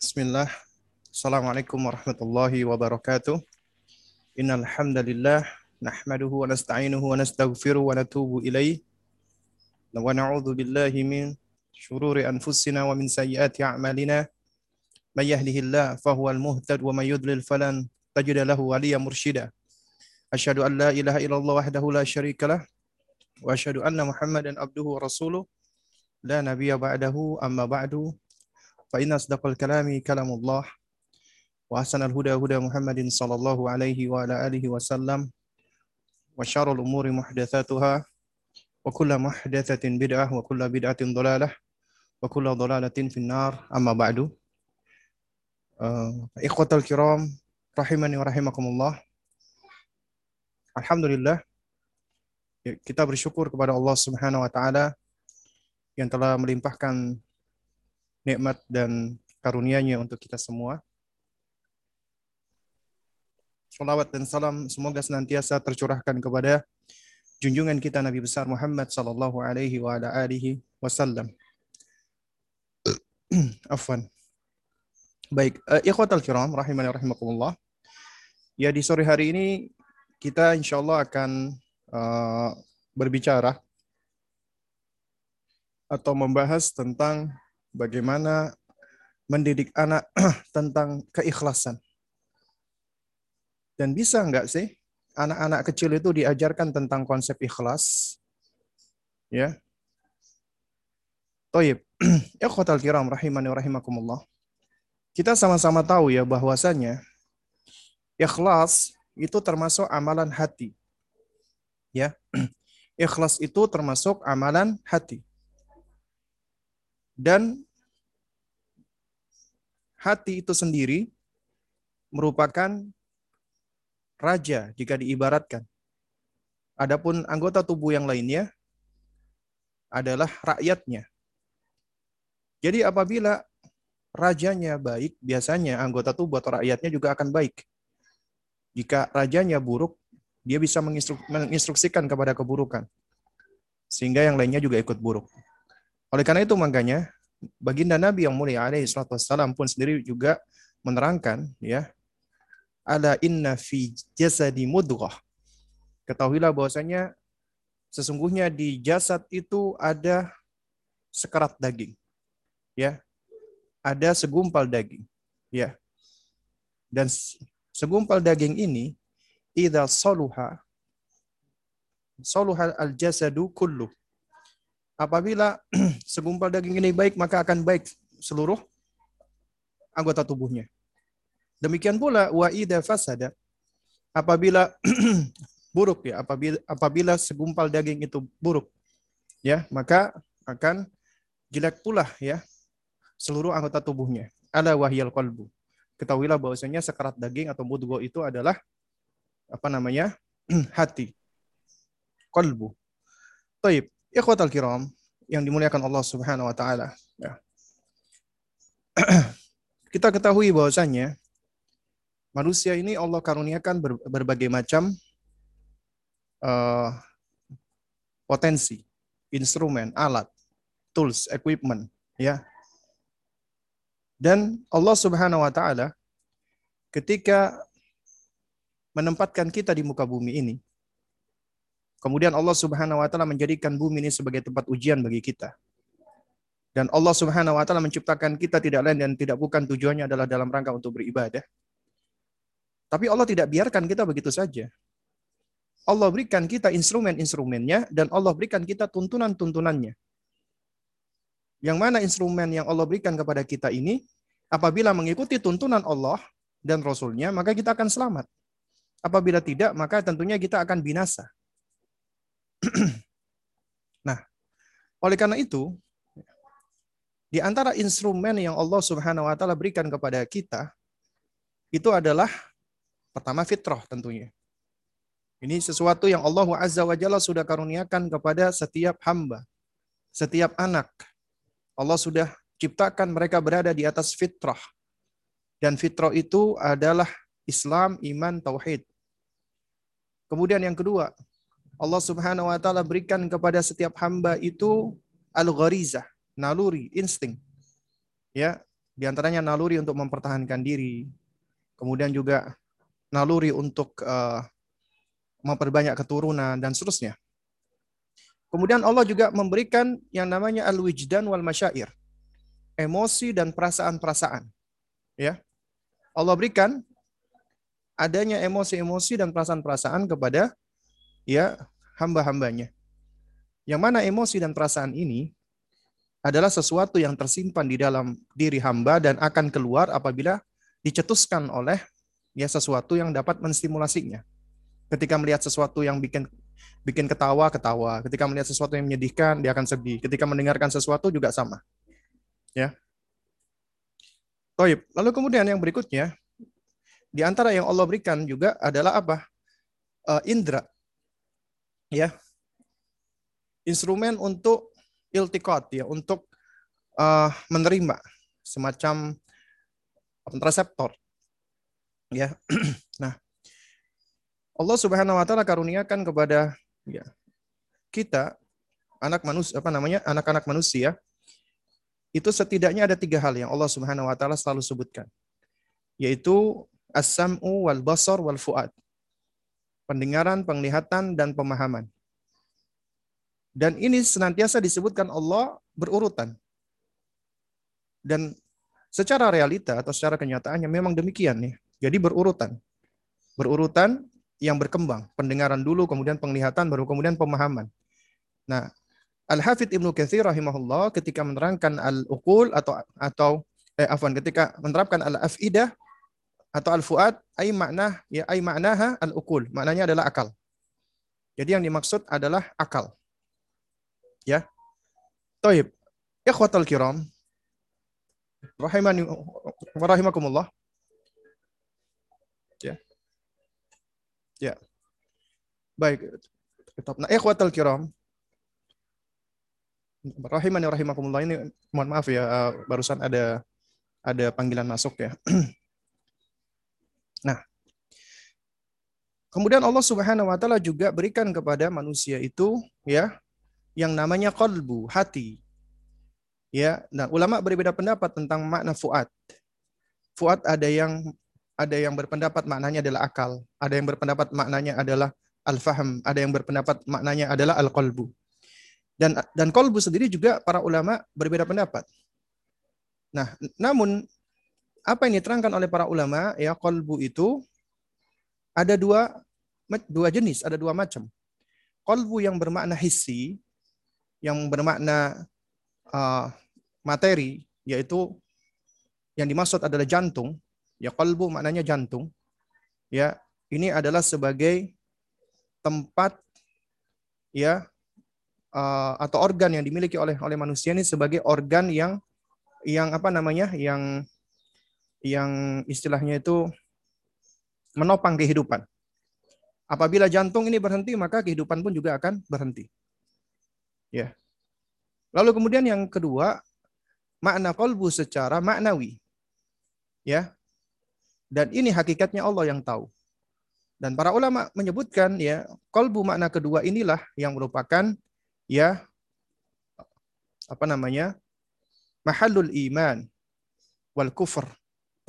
Bismillah. Assalamualaikum warahmatullahi wabarakatuh. Innal hamdalillah nahmaduhu wa nasta'inuhu wa nastaghfiruh wa natubu ilaih. Wa na'udzu billahi min shururi anfusina wa min sayyiati a'malina. May yahdihillah fahuwal muhtad wa may yudlil falan tajida lahu waliya mursyida. Asyhadu an la ilaha illallah wahdahu la syarika lah wa asyhadu anna Muhammadan abduhu wa rasuluh la nabiyya ba'dahu amma ba'du فإن أصدق الكلام كلام الله وأحسن الهدى هدى محمد صلى الله عليه وعلى آله وسلم وشر الأمور محدثاتها وكل محدثة بدعة وكل بدعة ضلالة وكل ضلالة في النار أما بعد إخوة الكرام rahimani wa rahimakumullah. Alhamdulillah kita bersyukur kepada Allah Subhanahu wa taala yang telah melimpahkan nikmat dan karunia-Nya untuk kita semua. Salawat dan salam semoga senantiasa tercurahkan kepada junjungan kita Nabi besar Muhammad sallallahu alaihi wa ala alihi wasallam. Afwan. Baik, uh, ikhwatal kiram rahimani rahimakumullah. Ya di sore hari ini kita insya Allah akan uh, berbicara atau membahas tentang bagaimana mendidik anak tentang keikhlasan. Dan bisa nggak sih anak-anak kecil itu diajarkan tentang konsep ikhlas? Ya. Toyib. Ikhwatal kiram rahimani rahimakumullah. Kita sama-sama tahu ya bahwasanya ikhlas itu termasuk amalan hati. Ya. Ikhlas itu termasuk amalan hati. Dan hati itu sendiri merupakan raja jika diibaratkan. Adapun anggota tubuh yang lainnya adalah rakyatnya. Jadi apabila rajanya baik, biasanya anggota tubuh atau rakyatnya juga akan baik. Jika rajanya buruk, dia bisa menginstruksikan kepada keburukan. Sehingga yang lainnya juga ikut buruk. Oleh karena itu makanya baginda Nabi yang mulia alaihi salatu pun sendiri juga menerangkan ya ala inna fi jasadi mudghah. Ketahuilah bahwasanya sesungguhnya di jasad itu ada sekerat daging. Ya. Ada segumpal daging. Ya. Dan segumpal daging ini idza saluha saluha al-jasadu kullu Apabila segumpal daging ini baik, maka akan baik seluruh anggota tubuhnya. Demikian pula wa idza fasada apabila buruk ya, apabila apabila segumpal daging itu buruk ya, maka akan jelek pula ya seluruh anggota tubuhnya. Ala wahyal qalbu. Ketahuilah bahwasanya sekarat daging atau mudgo itu adalah apa namanya? hati. Qalbu. Taib. Ikhwatal kiram yang dimuliakan Allah Subhanahu wa taala. Ya. Kita ketahui bahwasanya manusia ini Allah karuniakan ber, berbagai macam uh, potensi, instrumen, alat, tools, equipment, ya. Dan Allah Subhanahu wa taala ketika menempatkan kita di muka bumi ini, Kemudian Allah Subhanahu wa taala menjadikan bumi ini sebagai tempat ujian bagi kita. Dan Allah Subhanahu wa taala menciptakan kita tidak lain dan tidak bukan tujuannya adalah dalam rangka untuk beribadah. Tapi Allah tidak biarkan kita begitu saja. Allah berikan kita instrumen-instrumennya dan Allah berikan kita tuntunan-tuntunannya. Yang mana instrumen yang Allah berikan kepada kita ini, apabila mengikuti tuntunan Allah dan Rasulnya, maka kita akan selamat. Apabila tidak, maka tentunya kita akan binasa. nah, oleh karena itu, di antara instrumen yang Allah Subhanahu wa taala berikan kepada kita itu adalah pertama fitrah tentunya. Ini sesuatu yang Allah Azza wa Jalla sudah karuniakan kepada setiap hamba, setiap anak. Allah sudah ciptakan mereka berada di atas fitrah. Dan fitrah itu adalah Islam, iman, tauhid. Kemudian yang kedua, Allah Subhanahu wa taala berikan kepada setiap hamba itu al-gharizah, naluri, insting. Ya, Di antaranya naluri untuk mempertahankan diri, kemudian juga naluri untuk uh, memperbanyak keturunan dan seterusnya. Kemudian Allah juga memberikan yang namanya al-wijdan wal masyair. Emosi dan perasaan-perasaan. Ya. Allah berikan adanya emosi-emosi dan perasaan-perasaan kepada ya hamba-hambanya. Yang mana emosi dan perasaan ini adalah sesuatu yang tersimpan di dalam diri hamba dan akan keluar apabila dicetuskan oleh ya sesuatu yang dapat menstimulasinya. Ketika melihat sesuatu yang bikin bikin ketawa, ketawa. Ketika melihat sesuatu yang menyedihkan, dia akan sedih. Ketika mendengarkan sesuatu juga sama. Ya. Toib. Lalu kemudian yang berikutnya, di antara yang Allah berikan juga adalah apa? Uh, indra. Ya. Instrumen untuk iltikot ya untuk uh, menerima semacam reseptor ya nah Allah Subhanahu wa taala karuniakan kepada ya kita anak manusia apa namanya anak-anak manusia itu setidaknya ada tiga hal yang Allah Subhanahu wa taala selalu sebutkan yaitu as-sam'u wal basar wal fuad pendengaran, penglihatan dan pemahaman. Dan ini senantiasa disebutkan Allah berurutan. Dan secara realita atau secara kenyataannya memang demikian nih. Jadi berurutan. Berurutan yang berkembang. Pendengaran dulu, kemudian penglihatan, baru kemudian pemahaman. Nah, Al-Hafidh Ibnu Katsir rahimahullah ketika menerangkan al-uqul atau atau eh afwan ketika menerapkan al-afidah atau al-fuad ai makna ya ai maknaha al-uqul. Maknanya adalah akal. Jadi yang dimaksud adalah akal. Ya. Taib. Ikhwatal kiram. Rahimani wa rahimakumullah. Ya. Ya. Baik. Nah, ikhwatal kiram. Rahimani rahimakumullah ini mohon maaf ya eh, barusan ada ada panggilan masuk ya. nah, Kemudian Allah Subhanahu wa taala juga berikan kepada manusia itu ya yang namanya kolbu, hati. Ya, nah ulama berbeda pendapat tentang makna fuad. Fuad ada yang ada yang berpendapat maknanya adalah akal, ada yang berpendapat maknanya adalah al-faham, ada yang berpendapat maknanya adalah al-qalbu. Dan dan kolbu sendiri juga para ulama berbeda pendapat. Nah, namun apa yang diterangkan oleh para ulama ya kolbu itu ada dua dua jenis, ada dua macam. Kolbu yang bermakna hissi yang bermakna uh, materi, yaitu yang dimaksud adalah jantung. Ya kalbu maknanya jantung. Ya, ini adalah sebagai tempat ya uh, atau organ yang dimiliki oleh oleh manusia ini sebagai organ yang yang apa namanya yang yang istilahnya itu menopang kehidupan. Apabila jantung ini berhenti, maka kehidupan pun juga akan berhenti. Ya. Lalu kemudian yang kedua, makna kolbu secara maknawi. Ya. Dan ini hakikatnya Allah yang tahu. Dan para ulama menyebutkan ya, kolbu makna kedua inilah yang merupakan ya apa namanya? mahallul iman wal kufur.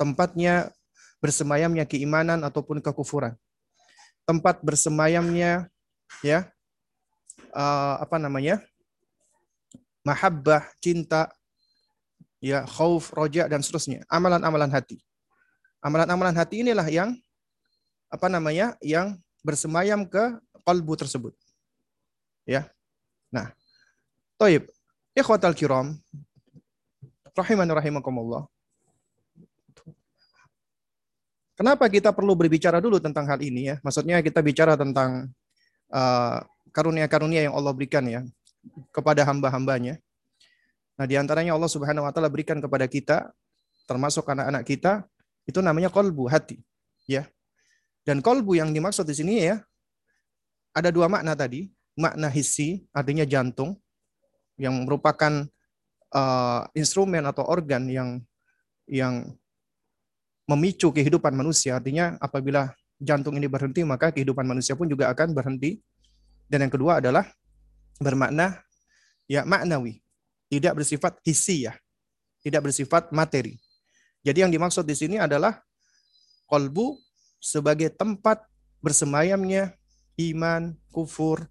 Tempatnya bersemayamnya keimanan ataupun kekufuran. Tempat bersemayamnya ya uh, apa namanya? mahabbah, cinta, ya khauf, roja dan seterusnya. Amalan-amalan hati. Amalan-amalan hati inilah yang apa namanya? yang bersemayam ke kalbu tersebut. Ya. Nah, Taib. Ikhwatal kiram. Rahiman rahimakumullah. Kenapa kita perlu berbicara dulu tentang hal ini ya? Maksudnya kita bicara tentang uh, karunia-karunia yang Allah berikan ya kepada hamba-hambanya. Nah, di antaranya Allah Subhanahu wa taala berikan kepada kita termasuk anak-anak kita itu namanya kolbu hati, ya. Dan kolbu yang dimaksud di sini ya ada dua makna tadi, makna hissi artinya jantung yang merupakan uh, instrumen atau organ yang yang memicu kehidupan manusia. Artinya apabila jantung ini berhenti maka kehidupan manusia pun juga akan berhenti. Dan yang kedua adalah bermakna ya maknawi, tidak bersifat hissi ya, tidak bersifat materi. Jadi yang dimaksud di sini adalah kolbu sebagai tempat bersemayamnya iman, kufur,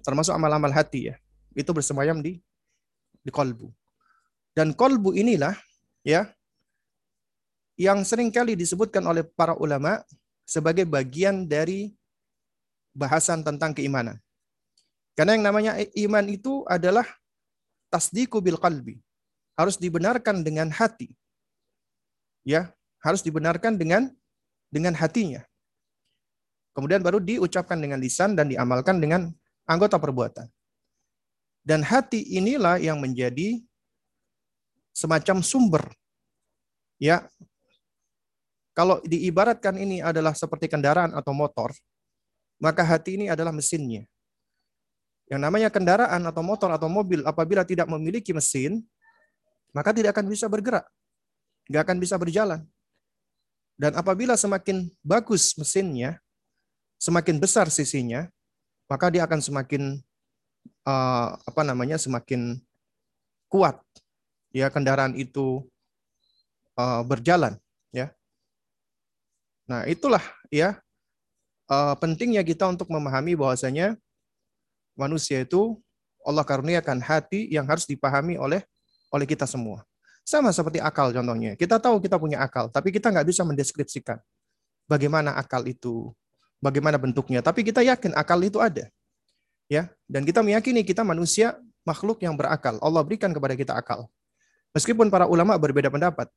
termasuk amal-amal hati ya. Itu bersemayam di di kolbu. Dan kolbu inilah ya yang sering kali disebutkan oleh para ulama sebagai bagian dari bahasan tentang keimanan. Karena yang namanya iman itu adalah tasdiku bil qalbi. Harus dibenarkan dengan hati. Ya, harus dibenarkan dengan dengan hatinya. Kemudian baru diucapkan dengan lisan dan diamalkan dengan anggota perbuatan. Dan hati inilah yang menjadi semacam sumber. Ya. Kalau diibaratkan ini adalah seperti kendaraan atau motor, maka hati ini adalah mesinnya. Yang namanya kendaraan atau motor atau mobil apabila tidak memiliki mesin, maka tidak akan bisa bergerak. Nggak akan bisa berjalan. Dan apabila semakin bagus mesinnya, semakin besar sisinya, maka dia akan semakin uh, apa namanya semakin kuat ya kendaraan itu uh, berjalan ya. Nah, itulah ya uh, pentingnya kita untuk memahami bahwasanya manusia itu Allah karuniakan hati yang harus dipahami oleh oleh kita semua. Sama seperti akal contohnya. Kita tahu kita punya akal, tapi kita nggak bisa mendeskripsikan bagaimana akal itu bagaimana bentuknya, tapi kita yakin akal itu ada. Ya, dan kita meyakini kita manusia makhluk yang berakal. Allah berikan kepada kita akal. Meskipun para ulama berbeda pendapat,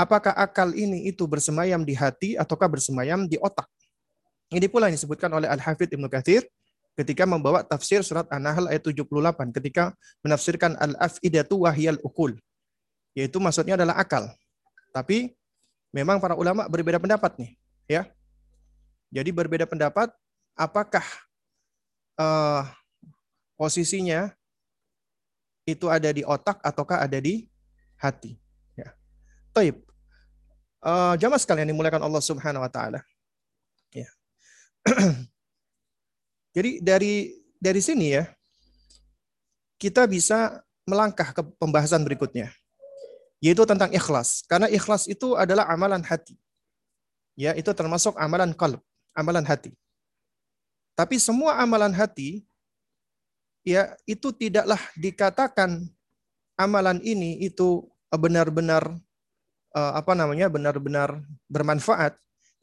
apakah akal ini itu bersemayam di hati ataukah bersemayam di otak? Ini pula yang disebutkan oleh Al-Hafidh Ibnu Katsir ketika membawa tafsir surat An-Nahl ayat 78 ketika menafsirkan al-afidatu wahyal ukul. Yaitu maksudnya adalah akal. Tapi memang para ulama berbeda pendapat nih, ya. Jadi berbeda pendapat apakah uh, posisinya itu ada di otak ataukah ada di hati. Ya. Taib. Uh, jamaah sekalian dimuliakan Allah Subhanahu wa taala. Ya. Jadi dari dari sini ya kita bisa melangkah ke pembahasan berikutnya yaitu tentang ikhlas. Karena ikhlas itu adalah amalan hati. Ya, itu termasuk amalan kalb amalan hati. Tapi semua amalan hati ya itu tidaklah dikatakan amalan ini itu benar-benar uh, apa namanya benar-benar bermanfaat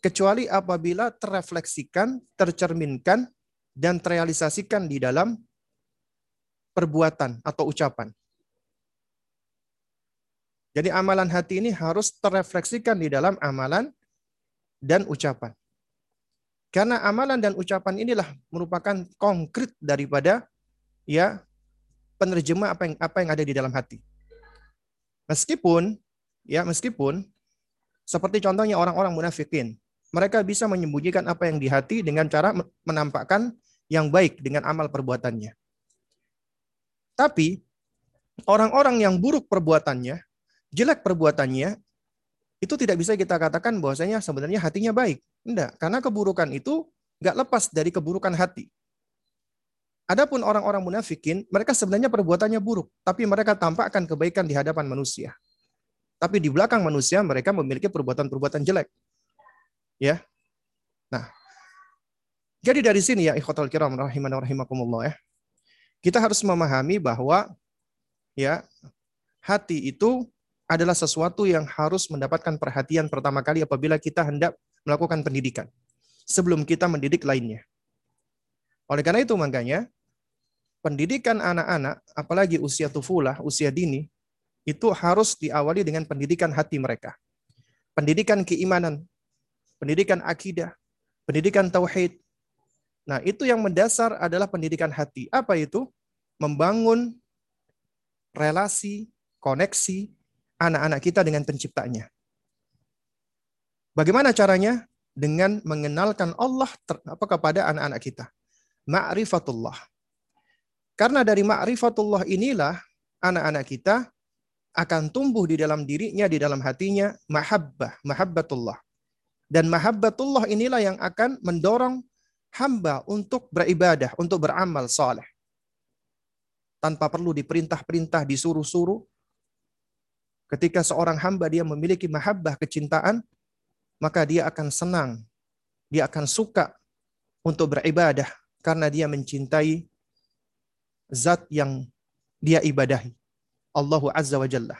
kecuali apabila terrefleksikan, tercerminkan dan terrealisasikan di dalam perbuatan atau ucapan. Jadi amalan hati ini harus terrefleksikan di dalam amalan dan ucapan. Karena amalan dan ucapan inilah merupakan konkret daripada ya penerjemah apa yang apa yang ada di dalam hati. Meskipun ya meskipun seperti contohnya orang-orang munafikin, mereka bisa menyembunyikan apa yang di hati dengan cara menampakkan yang baik dengan amal perbuatannya. Tapi orang-orang yang buruk perbuatannya, jelek perbuatannya, itu tidak bisa kita katakan bahwasanya sebenarnya hatinya baik. Enggak, karena keburukan itu enggak lepas dari keburukan hati. Adapun orang-orang munafikin, mereka sebenarnya perbuatannya buruk, tapi mereka tampakkan kebaikan di hadapan manusia. Tapi di belakang manusia mereka memiliki perbuatan-perbuatan jelek. Ya. Nah, jadi dari sini ya ikhwatul kiram rahiman rahimakumullah ya. Kita harus memahami bahwa ya hati itu adalah sesuatu yang harus mendapatkan perhatian pertama kali apabila kita hendak melakukan pendidikan sebelum kita mendidik lainnya. Oleh karena itu makanya pendidikan anak-anak apalagi usia tufulah, usia dini itu harus diawali dengan pendidikan hati mereka. Pendidikan keimanan, pendidikan akidah, pendidikan tauhid. Nah, itu yang mendasar adalah pendidikan hati. Apa itu? Membangun relasi, koneksi anak-anak kita dengan penciptanya. Bagaimana caranya? Dengan mengenalkan Allah ter, apa kepada anak-anak kita. Ma'rifatullah. Karena dari ma'rifatullah inilah anak-anak kita akan tumbuh di dalam dirinya, di dalam hatinya, mahabbah, mahabbatullah. Dan mahabbatullah inilah yang akan mendorong hamba untuk beribadah, untuk beramal saleh. Tanpa perlu diperintah-perintah, disuruh-suruh, Ketika seorang hamba dia memiliki mahabbah kecintaan, maka dia akan senang, dia akan suka untuk beribadah karena dia mencintai zat yang dia ibadahi. Allahu Azza wa Jalla.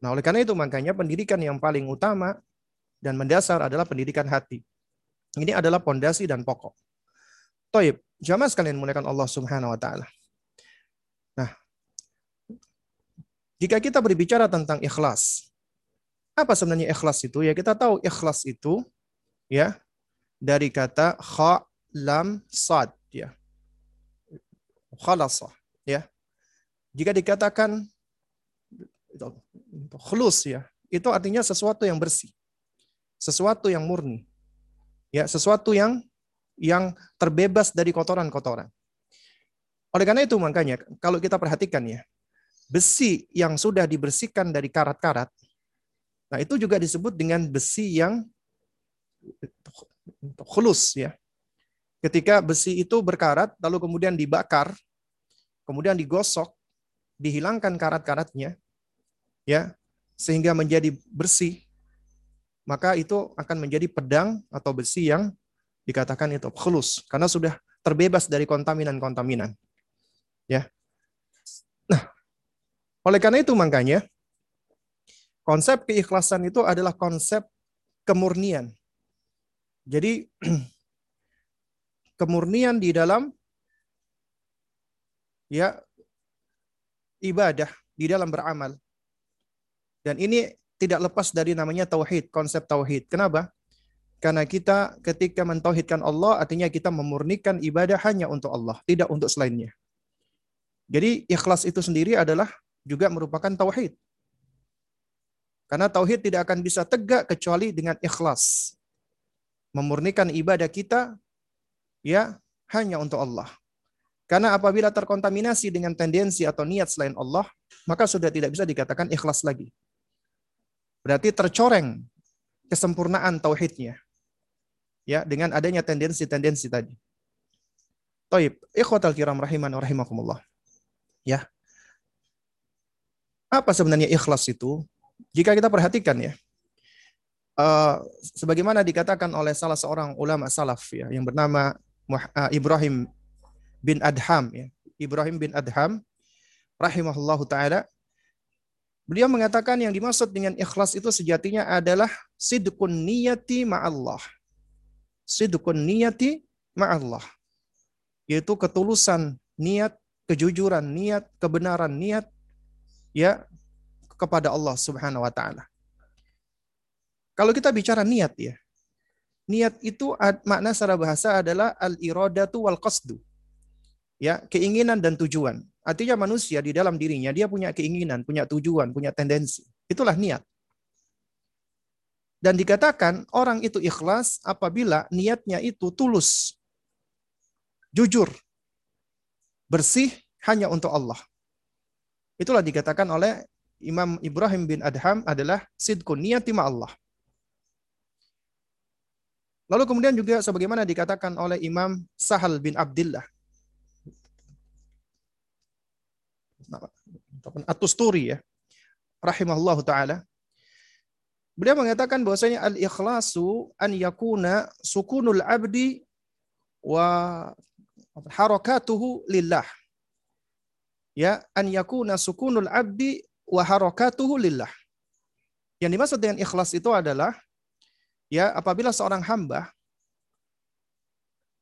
Nah, oleh karena itu makanya pendidikan yang paling utama dan mendasar adalah pendidikan hati. Ini adalah pondasi dan pokok. Toib, jamaah sekalian mulakan Allah Subhanahu wa taala. Nah, jika kita berbicara tentang ikhlas, apa sebenarnya ikhlas itu? Ya kita tahu ikhlas itu ya dari kata kha lam sad ya. Khalasa ya. Jika dikatakan khulus ya, itu artinya sesuatu yang bersih. Sesuatu yang murni. Ya, sesuatu yang yang terbebas dari kotoran-kotoran. Oleh karena itu makanya kalau kita perhatikan ya, besi yang sudah dibersihkan dari karat-karat, nah itu juga disebut dengan besi yang khulus ya. Ketika besi itu berkarat lalu kemudian dibakar, kemudian digosok, dihilangkan karat-karatnya, ya sehingga menjadi bersih, maka itu akan menjadi pedang atau besi yang dikatakan itu khulus karena sudah terbebas dari kontaminan-kontaminan. Ya. Nah, oleh karena itu makanya konsep keikhlasan itu adalah konsep kemurnian. Jadi kemurnian di dalam ya ibadah, di dalam beramal. Dan ini tidak lepas dari namanya tauhid, konsep tauhid. Kenapa? Karena kita ketika mentauhidkan Allah artinya kita memurnikan ibadah hanya untuk Allah, tidak untuk selainnya. Jadi ikhlas itu sendiri adalah juga merupakan tauhid. Karena tauhid tidak akan bisa tegak kecuali dengan ikhlas. Memurnikan ibadah kita ya hanya untuk Allah. Karena apabila terkontaminasi dengan tendensi atau niat selain Allah, maka sudah tidak bisa dikatakan ikhlas lagi. Berarti tercoreng kesempurnaan tauhidnya. Ya, dengan adanya tendensi-tendensi tadi. Taib, ikhwatal kiram rahiman rahimakumullah. Ya. Apa sebenarnya ikhlas itu? Jika kita perhatikan ya, uh, sebagaimana dikatakan oleh salah seorang ulama salaf ya, yang bernama uh, Ibrahim bin Adham ya. Ibrahim bin Adham rahimahullahu taala Beliau mengatakan yang dimaksud dengan ikhlas itu sejatinya adalah sidqun niyati ma'allah. Sidqun niyati ma'allah. Yaitu ketulusan niat, kejujuran niat, kebenaran niat ya kepada Allah Subhanahu wa taala. Kalau kita bicara niat ya. Niat itu makna secara bahasa adalah al-iradatu wal qasdu. Ya, keinginan dan tujuan. Artinya manusia di dalam dirinya dia punya keinginan, punya tujuan, punya tendensi. Itulah niat. Dan dikatakan orang itu ikhlas apabila niatnya itu tulus, jujur, bersih hanya untuk Allah. Itulah dikatakan oleh Imam Ibrahim bin Adham adalah sidkun niyati Allah. Lalu kemudian juga sebagaimana dikatakan oleh Imam Sahal bin Abdullah At-Tusturi ya, rahimahullah taala. Beliau mengatakan bahwasanya al-ikhlasu an yakuna sukunul abdi wa harakatuhu lillah. Ya, an yakuna sukunul abdi wa harakatuhu lillah. Yang dimaksud dengan ikhlas itu adalah ya apabila seorang hamba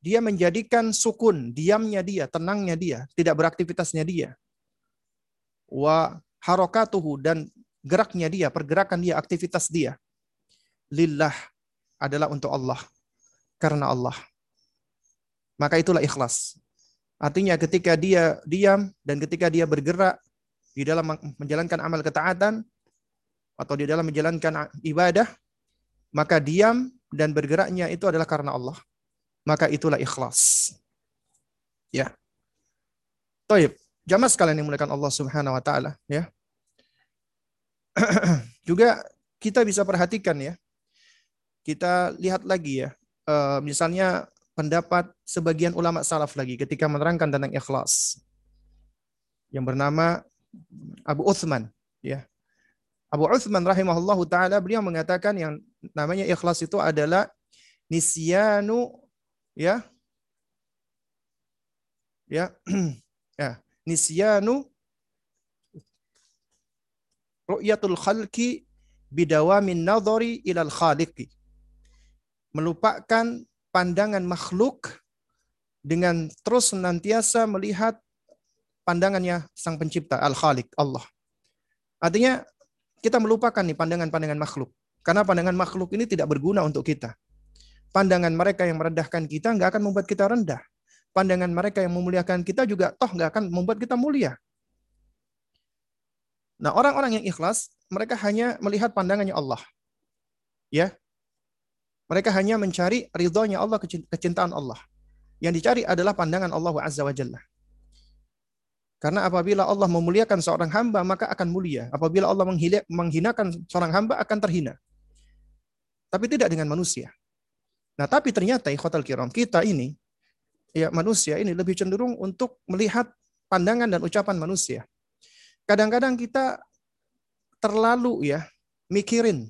dia menjadikan sukun, diamnya dia, tenangnya dia, tidak beraktivitasnya dia wa harokatuhu dan geraknya dia, pergerakan dia, aktivitas dia. Lillah adalah untuk Allah. Karena Allah. Maka itulah ikhlas. Artinya ketika dia diam dan ketika dia bergerak di dalam menjalankan amal ketaatan atau di dalam menjalankan ibadah, maka diam dan bergeraknya itu adalah karena Allah. Maka itulah ikhlas. Ya. Taib. Jamaah sekalian yang mulakan Allah Subhanahu wa taala, ya. Juga kita bisa perhatikan ya. Kita lihat lagi ya. Uh, misalnya pendapat sebagian ulama salaf lagi ketika menerangkan tentang ikhlas. Yang bernama Abu Uthman Ya. Abu Uthman rahimahullah taala beliau mengatakan yang namanya ikhlas itu adalah nisyanu ya ya ya nisyanu ru'yatul khalqi bidawamin nadhari ilal khaliqi melupakan pandangan makhluk dengan terus senantiasa melihat pandangannya sang pencipta al-khaliq Allah artinya kita melupakan nih pandangan-pandangan makhluk. Karena pandangan makhluk ini tidak berguna untuk kita. Pandangan mereka yang merendahkan kita nggak akan membuat kita rendah. Pandangan mereka yang memuliakan kita juga toh nggak akan membuat kita mulia. Nah orang-orang yang ikhlas, mereka hanya melihat pandangannya Allah. Ya, mereka hanya mencari ridhonya Allah, kecintaan Allah. Yang dicari adalah pandangan Allah Azza wa Jalla. Karena apabila Allah memuliakan seorang hamba, maka akan mulia. Apabila Allah menghinakan seorang hamba, akan terhina. Tapi tidak dengan manusia. Nah, tapi ternyata ikhwatal kiram, kita ini, ya manusia ini lebih cenderung untuk melihat pandangan dan ucapan manusia. Kadang-kadang kita terlalu ya mikirin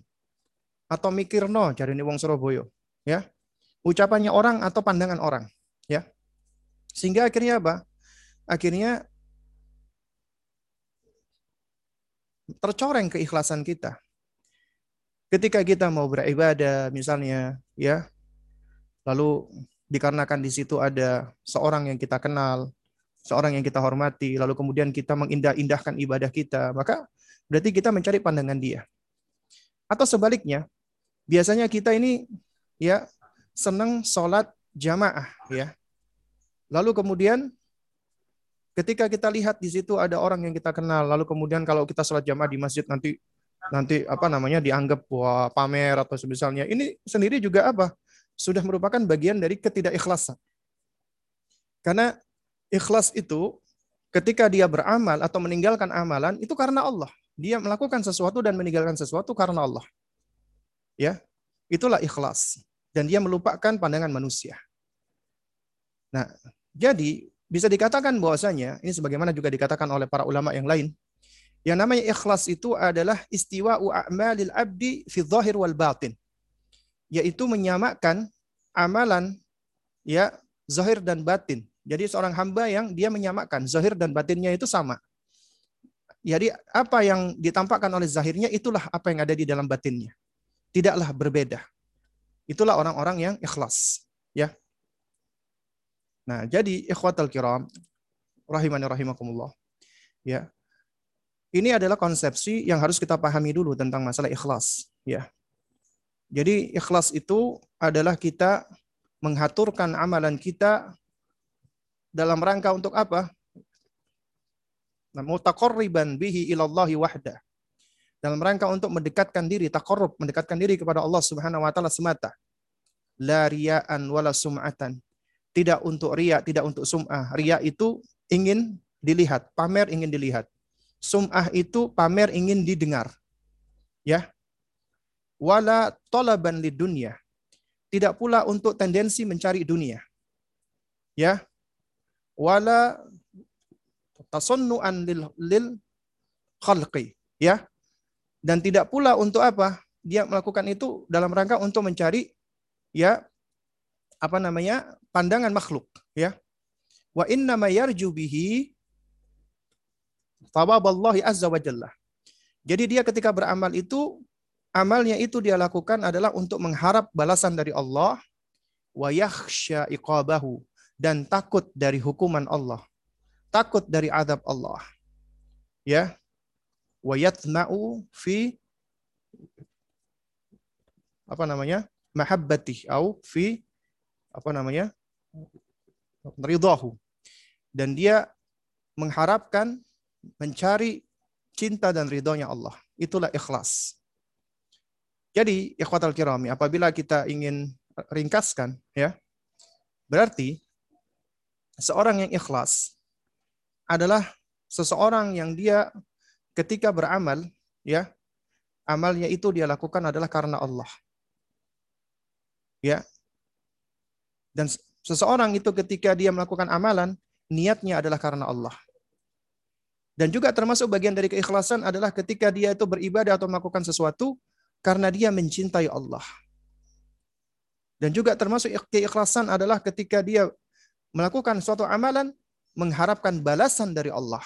atau mikir no cari wong Surabaya ya ucapannya orang atau pandangan orang ya sehingga akhirnya apa akhirnya tercoreng keikhlasan kita. Ketika kita mau beribadah misalnya ya, lalu dikarenakan di situ ada seorang yang kita kenal, seorang yang kita hormati, lalu kemudian kita mengindah-indahkan ibadah kita, maka berarti kita mencari pandangan dia. Atau sebaliknya, biasanya kita ini ya senang sholat jamaah ya. Lalu kemudian Ketika kita lihat di situ ada orang yang kita kenal, lalu kemudian kalau kita sholat jamaah di masjid nanti nanti apa namanya dianggap wah pamer atau semisalnya. Ini sendiri juga apa? Sudah merupakan bagian dari ketidakikhlasan. Karena ikhlas itu ketika dia beramal atau meninggalkan amalan itu karena Allah. Dia melakukan sesuatu dan meninggalkan sesuatu karena Allah. Ya, itulah ikhlas dan dia melupakan pandangan manusia. Nah, jadi bisa dikatakan bahwasanya ini sebagaimana juga dikatakan oleh para ulama yang lain yang namanya ikhlas itu adalah istiwa a'malil abdi fi zahir wal batin yaitu menyamakan amalan ya zahir dan batin jadi seorang hamba yang dia menyamakan zahir dan batinnya itu sama jadi apa yang ditampakkan oleh zahirnya itulah apa yang ada di dalam batinnya tidaklah berbeda itulah orang-orang yang ikhlas ya Nah, jadi ikhwatal kiram rahimani rahimakumullah. Ya. Ini adalah konsepsi yang harus kita pahami dulu tentang masalah ikhlas, ya. Jadi ikhlas itu adalah kita mengaturkan amalan kita dalam rangka untuk apa? Nah, mutaqarriban bihi ilallahi wahda. Dalam rangka untuk mendekatkan diri, taqarrub, mendekatkan diri kepada Allah Subhanahu wa taala semata. La riya'an wala sum'atan tidak untuk ria, tidak untuk sum'ah. Ria itu ingin dilihat, pamer ingin dilihat. Sum'ah itu pamer ingin didengar. Ya. Wala tolaban li dunia. Tidak pula untuk tendensi mencari dunia. Ya. Wala tasunnu'an lil, lil khalqi. Ya. Dan tidak pula untuk apa? Dia melakukan itu dalam rangka untuk mencari ya apa namanya pandangan makhluk ya wa inna ma yarju bihi azza wa jalla jadi dia ketika beramal itu amalnya itu dia lakukan adalah untuk mengharap balasan dari Allah wa yakhsha dan takut dari hukuman Allah takut dari azab Allah ya. Wa yatma'u fi apa namanya mahabbati au fi apa namanya ridhahu. Dan dia mengharapkan mencari cinta dan ridhonya Allah. Itulah ikhlas jadi ikhwatal kirami apabila kita ingin ringkaskan ya berarti seorang yang ikhlas adalah seseorang yang dia ketika beramal ya amalnya itu dia lakukan adalah karena Allah ya dan seseorang itu ketika dia melakukan amalan, niatnya adalah karena Allah. Dan juga termasuk bagian dari keikhlasan adalah ketika dia itu beribadah atau melakukan sesuatu karena dia mencintai Allah. Dan juga termasuk keikhlasan adalah ketika dia melakukan suatu amalan mengharapkan balasan dari Allah.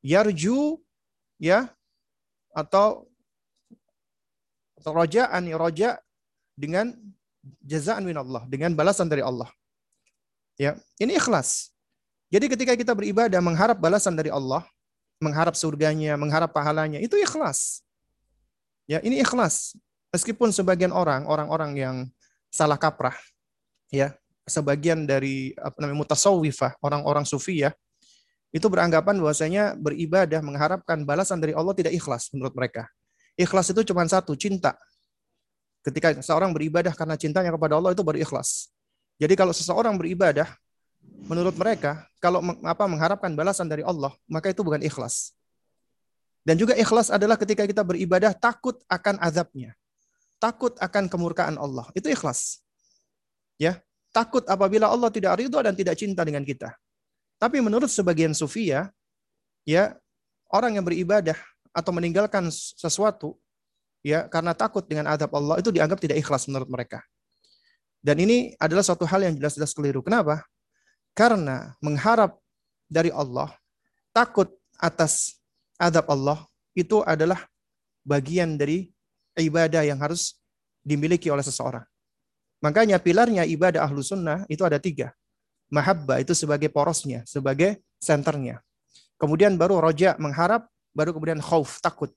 Yarju ya atau rojaan roja dengan jazaan min Allah, dengan balasan dari Allah. Ya, ini ikhlas. Jadi ketika kita beribadah mengharap balasan dari Allah, mengharap surganya, mengharap pahalanya, itu ikhlas. Ya, ini ikhlas. Meskipun sebagian orang, orang-orang yang salah kaprah, ya, sebagian dari apa namanya mutasawwifah, orang-orang sufi ya, itu beranggapan bahwasanya beribadah mengharapkan balasan dari Allah tidak ikhlas menurut mereka. Ikhlas itu cuma satu, cinta. Ketika seorang beribadah karena cintanya kepada Allah itu baru ikhlas. Jadi kalau seseorang beribadah menurut mereka kalau apa mengharapkan balasan dari Allah, maka itu bukan ikhlas. Dan juga ikhlas adalah ketika kita beribadah takut akan azabnya. Takut akan kemurkaan Allah. Itu ikhlas. Ya, takut apabila Allah tidak ridho dan tidak cinta dengan kita. Tapi menurut sebagian sufia, ya, orang yang beribadah atau meninggalkan sesuatu ya karena takut dengan azab Allah itu dianggap tidak ikhlas menurut mereka. Dan ini adalah suatu hal yang jelas-jelas keliru. Kenapa? Karena mengharap dari Allah, takut atas adab Allah, itu adalah bagian dari ibadah yang harus dimiliki oleh seseorang. Makanya pilarnya ibadah ahlu sunnah itu ada tiga. Mahabbah itu sebagai porosnya, sebagai senternya. Kemudian baru roja mengharap, baru kemudian khauf takut.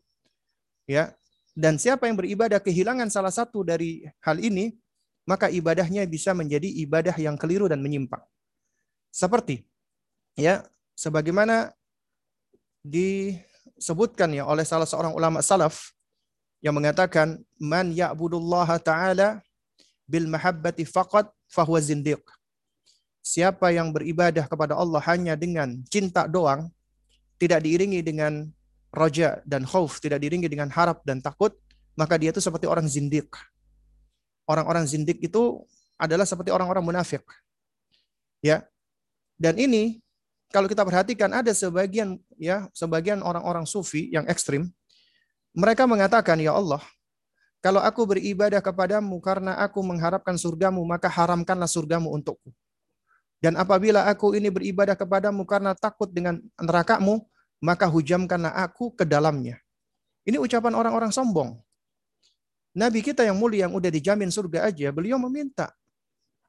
Ya, dan siapa yang beribadah kehilangan salah satu dari hal ini, maka ibadahnya bisa menjadi ibadah yang keliru dan menyimpang. Seperti ya, sebagaimana disebutkan ya oleh salah seorang ulama salaf yang mengatakan man ya'budullah taala bil mahabbati faqat fahuwa zindiq. Siapa yang beribadah kepada Allah hanya dengan cinta doang, tidak diiringi dengan roja dan khauf, tidak diiringi dengan harap dan takut, maka dia itu seperti orang zindik. Orang-orang zindik itu adalah seperti orang-orang munafik. Ya, dan ini kalau kita perhatikan ada sebagian ya sebagian orang-orang sufi yang ekstrim mereka mengatakan ya Allah kalau aku beribadah kepadamu karena aku mengharapkan surgamu maka haramkanlah surgamu untukku. Dan apabila aku ini beribadah kepadamu karena takut dengan nerakamu maka hujamkanlah aku ke dalamnya. Ini ucapan orang-orang sombong. Nabi kita yang mulia yang udah dijamin surga aja, beliau meminta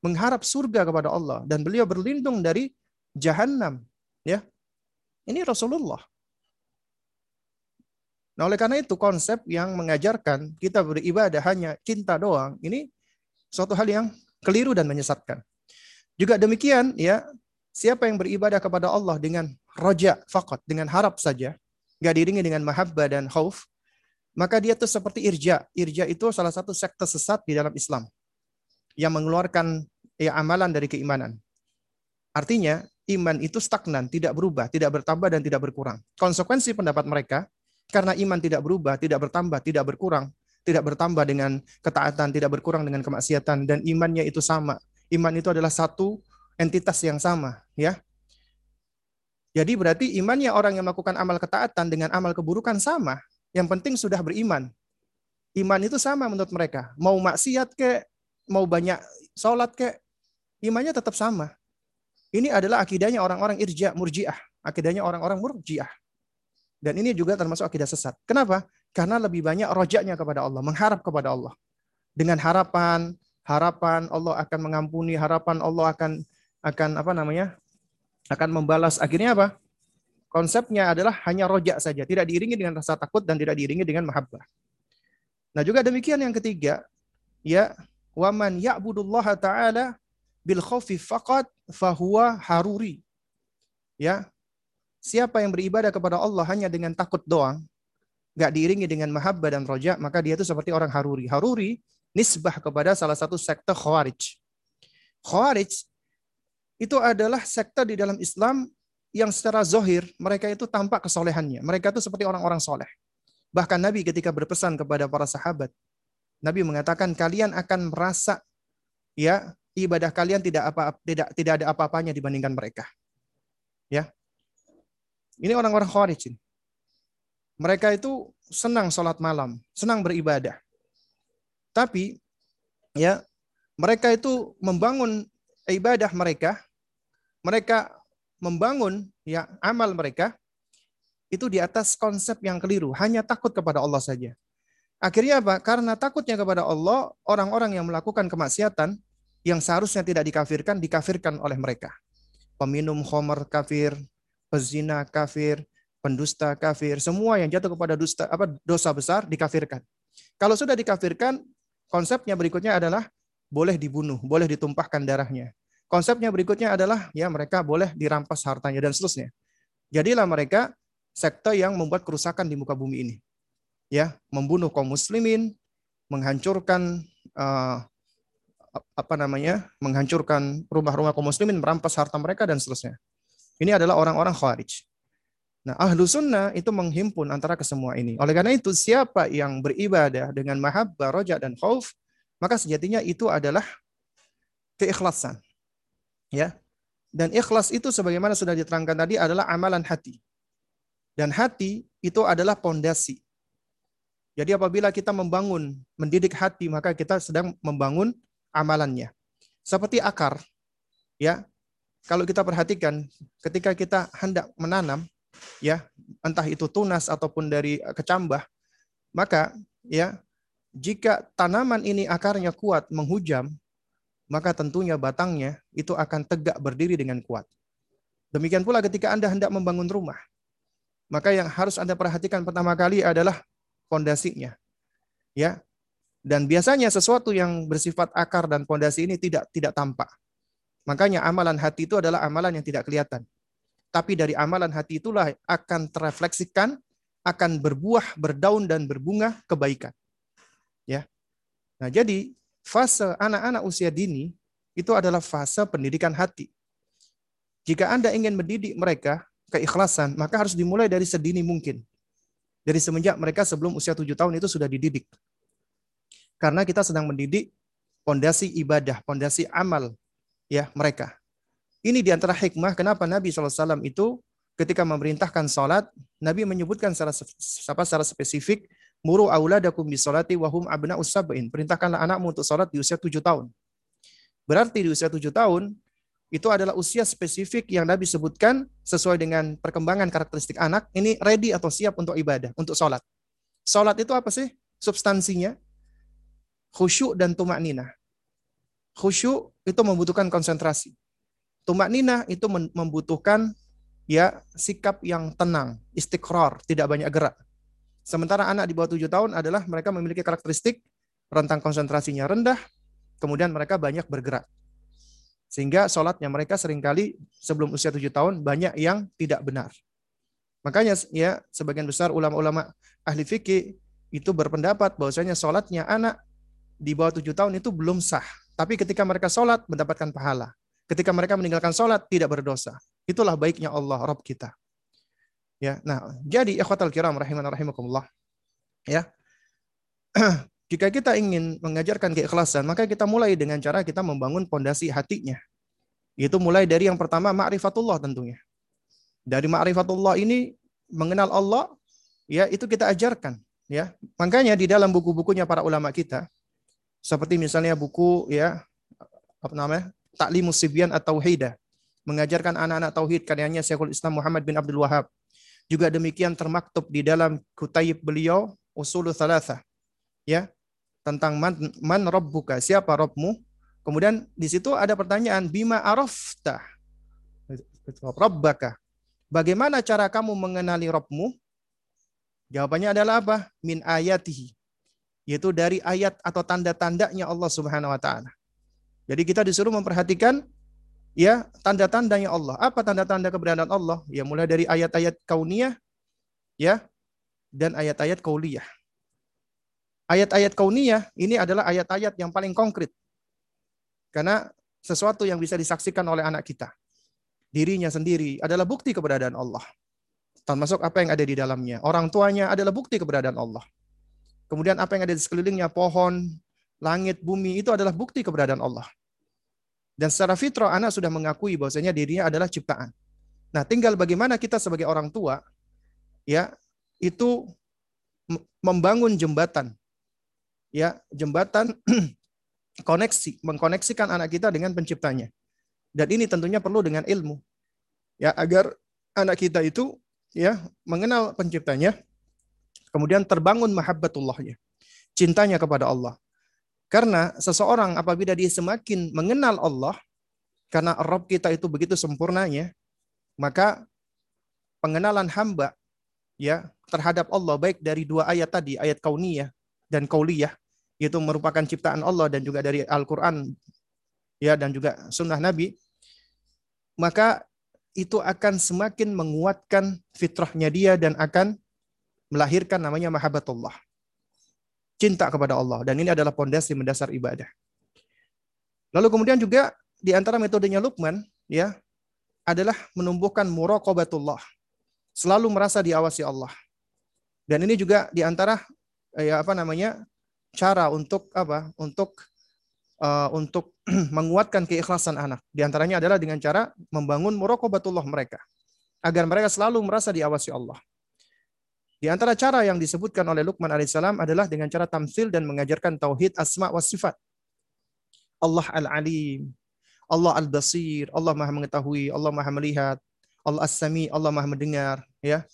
mengharap surga kepada Allah dan beliau berlindung dari jahanam. Ya, ini Rasulullah. Nah, oleh karena itu konsep yang mengajarkan kita beribadah hanya cinta doang, ini suatu hal yang keliru dan menyesatkan. Juga demikian, ya, siapa yang beribadah kepada Allah dengan roja fakot, dengan harap saja, nggak diringi dengan mahabbah dan khauf, maka dia itu seperti irja. Irja itu salah satu sekte sesat di dalam Islam yang mengeluarkan ya, amalan dari keimanan. Artinya, iman itu stagnan, tidak berubah, tidak bertambah dan tidak berkurang. Konsekuensi pendapat mereka, karena iman tidak berubah, tidak bertambah, tidak berkurang, tidak bertambah dengan ketaatan, tidak berkurang dengan kemaksiatan, dan imannya itu sama. Iman itu adalah satu entitas yang sama, ya. Jadi berarti imannya orang yang melakukan amal ketaatan dengan amal keburukan sama. Yang penting sudah beriman. Iman itu sama menurut mereka. Mau maksiat ke, mau banyak sholat ke, imannya tetap sama. Ini adalah akidahnya orang-orang irja, murjiah. Akidahnya orang-orang murjiah. Dan ini juga termasuk akidah sesat. Kenapa? Karena lebih banyak rojaknya kepada Allah, mengharap kepada Allah. Dengan harapan, harapan Allah akan mengampuni, harapan Allah akan akan apa namanya? akan membalas. Akhirnya apa? Konsepnya adalah hanya rojak saja, tidak diiringi dengan rasa takut dan tidak diiringi dengan mahabbah. Nah, juga demikian yang ketiga, ya, waman ya'budullaha ta'ala bil khaufi faqat fahuwa haruri. Ya. Siapa yang beribadah kepada Allah hanya dengan takut doang, nggak diiringi dengan mahabbah dan roja, maka dia itu seperti orang haruri. Haruri nisbah kepada salah satu sekte Khawarij. Khawarij itu adalah sekte di dalam Islam yang secara zohir mereka itu tampak kesolehannya. Mereka itu seperti orang-orang soleh. Bahkan Nabi ketika berpesan kepada para sahabat, Nabi mengatakan kalian akan merasa ya ibadah kalian tidak apa tidak tidak ada apa-apanya dibandingkan mereka. Ya. Ini orang-orang Khawarij. Mereka itu senang sholat malam, senang beribadah. Tapi ya mereka itu membangun ibadah mereka, mereka membangun ya amal mereka itu di atas konsep yang keliru, hanya takut kepada Allah saja. Akhirnya apa? Karena takutnya kepada Allah, orang-orang yang melakukan kemaksiatan yang seharusnya tidak dikafirkan, dikafirkan oleh mereka. Peminum khomer kafir, pezina kafir, pendusta kafir, semua yang jatuh kepada dusta apa dosa besar dikafirkan. Kalau sudah dikafirkan, konsepnya berikutnya adalah boleh dibunuh, boleh ditumpahkan darahnya. Konsepnya berikutnya adalah ya mereka boleh dirampas hartanya dan seterusnya. Jadilah mereka sekte yang membuat kerusakan di muka bumi ini. Ya, membunuh kaum muslimin, menghancurkan uh, apa namanya? menghancurkan rumah-rumah kaum muslimin, merampas harta mereka dan seterusnya. Ini adalah orang-orang khawarij. Nah, ahlu sunnah itu menghimpun antara kesemua ini. Oleh karena itu, siapa yang beribadah dengan mahabbah, roja, dan khauf, maka sejatinya itu adalah keikhlasan. Ya. Dan ikhlas itu sebagaimana sudah diterangkan tadi adalah amalan hati. Dan hati itu adalah pondasi. Jadi apabila kita membangun, mendidik hati, maka kita sedang membangun amalannya. Seperti akar, ya. Kalau kita perhatikan, ketika kita hendak menanam, ya, entah itu tunas ataupun dari kecambah, maka ya, jika tanaman ini akarnya kuat menghujam, maka tentunya batangnya itu akan tegak berdiri dengan kuat. Demikian pula ketika Anda hendak membangun rumah, maka yang harus Anda perhatikan pertama kali adalah fondasinya. Ya. Dan biasanya sesuatu yang bersifat akar dan fondasi ini tidak tidak tampak. Makanya amalan hati itu adalah amalan yang tidak kelihatan. Tapi dari amalan hati itulah akan terefleksikan, akan berbuah, berdaun dan berbunga kebaikan. Ya. Nah, jadi fase anak-anak usia dini itu adalah fase pendidikan hati. Jika Anda ingin mendidik mereka, keikhlasan, maka harus dimulai dari sedini mungkin. Dari semenjak mereka sebelum usia tujuh tahun itu sudah dididik. Karena kita sedang mendidik pondasi ibadah, pondasi amal ya mereka. Ini di antara hikmah kenapa Nabi SAW itu ketika memerintahkan sholat, Nabi menyebutkan secara, secara spesifik, muru auladakum bisolati wahum abna usabin. Perintahkanlah anakmu untuk sholat di usia tujuh tahun. Berarti di usia tujuh tahun, itu adalah usia spesifik yang Nabi sebutkan sesuai dengan perkembangan karakteristik anak. Ini ready atau siap untuk ibadah, untuk sholat. Sholat itu apa sih? Substansinya khusyuk dan tumak nina. Khusyuk itu membutuhkan konsentrasi. Tumak nina itu membutuhkan ya sikap yang tenang, istiqrar, tidak banyak gerak. Sementara anak di bawah tujuh tahun adalah mereka memiliki karakteristik rentang konsentrasinya rendah, kemudian mereka banyak bergerak. Sehingga sholatnya mereka sering kali sebelum usia tujuh tahun banyak yang tidak benar. Makanya ya sebagian besar ulama-ulama ahli fikih itu berpendapat bahwasanya sholatnya anak di bawah tujuh tahun itu belum sah. Tapi ketika mereka sholat mendapatkan pahala. Ketika mereka meninggalkan sholat tidak berdosa. Itulah baiknya Allah Rabb kita. Ya, nah jadi ikhwatal kiram rahiman rahimakumullah. Ya. Jika kita ingin mengajarkan keikhlasan, maka kita mulai dengan cara kita membangun pondasi hatinya. Itu mulai dari yang pertama ma'rifatullah tentunya. Dari ma'rifatullah ini mengenal Allah, ya itu kita ajarkan, ya. Makanya di dalam buku-bukunya para ulama kita, seperti misalnya buku ya apa namanya? Taklimus Sibyan atau Tauhidah, mengajarkan anak-anak tauhid karyanya Syekhul Islam Muhammad bin Abdul Wahab. Juga demikian termaktub di dalam kutayib beliau Usul Thalathah ya tentang man, man rabbuka siapa Rabbmu? Kemudian di situ ada pertanyaan bima arafta? Rabbaka. Bagaimana cara kamu mengenali Rabbmu? Jawabannya adalah apa? Min ayatihi yaitu dari ayat atau tanda-tandanya Allah Subhanahu wa taala jadi kita disuruh memperhatikan ya tanda-tandanya Allah apa tanda-tanda keberadaan Allah ya mulai dari ayat-ayat kauniyah ya dan ayat-ayat kauliyah ayat-ayat kauniyah ini adalah ayat-ayat yang paling konkret. Karena sesuatu yang bisa disaksikan oleh anak kita. Dirinya sendiri adalah bukti keberadaan Allah. Termasuk apa yang ada di dalamnya. Orang tuanya adalah bukti keberadaan Allah. Kemudian apa yang ada di sekelilingnya, pohon, langit, bumi, itu adalah bukti keberadaan Allah. Dan secara fitrah anak sudah mengakui bahwasanya dirinya adalah ciptaan. Nah, tinggal bagaimana kita sebagai orang tua ya itu membangun jembatan ya jembatan koneksi mengkoneksikan anak kita dengan penciptanya dan ini tentunya perlu dengan ilmu ya agar anak kita itu ya mengenal penciptanya kemudian terbangun mahabbatullahnya cintanya kepada Allah. Karena seseorang apabila dia semakin mengenal Allah karena Rabb kita itu begitu sempurnanya maka pengenalan hamba ya terhadap Allah baik dari dua ayat tadi ayat kauniyah dan kauliyah itu merupakan ciptaan Allah dan juga dari Al-Qur'an ya dan juga sunnah Nabi maka itu akan semakin menguatkan fitrahnya dia dan akan melahirkan namanya mahabbatullah. Cinta kepada Allah dan ini adalah pondasi mendasar ibadah. Lalu kemudian juga di antara metodenya Lukman ya adalah menumbuhkan muraqabatullah. Selalu merasa diawasi Allah. Dan ini juga di antara ya apa namanya cara untuk apa? Untuk uh, untuk menguatkan keikhlasan anak. Di antaranya adalah dengan cara membangun muraqabatullah mereka agar mereka selalu merasa diawasi Allah. Di antara cara yang disebutkan oleh Luqman alaihissalam adalah dengan cara tamsil dan mengajarkan tauhid asma wa sifat. Allah al-alim, Allah al-basir, Allah maha mengetahui, Allah maha melihat, Allah as-sami, Allah maha mendengar. ya.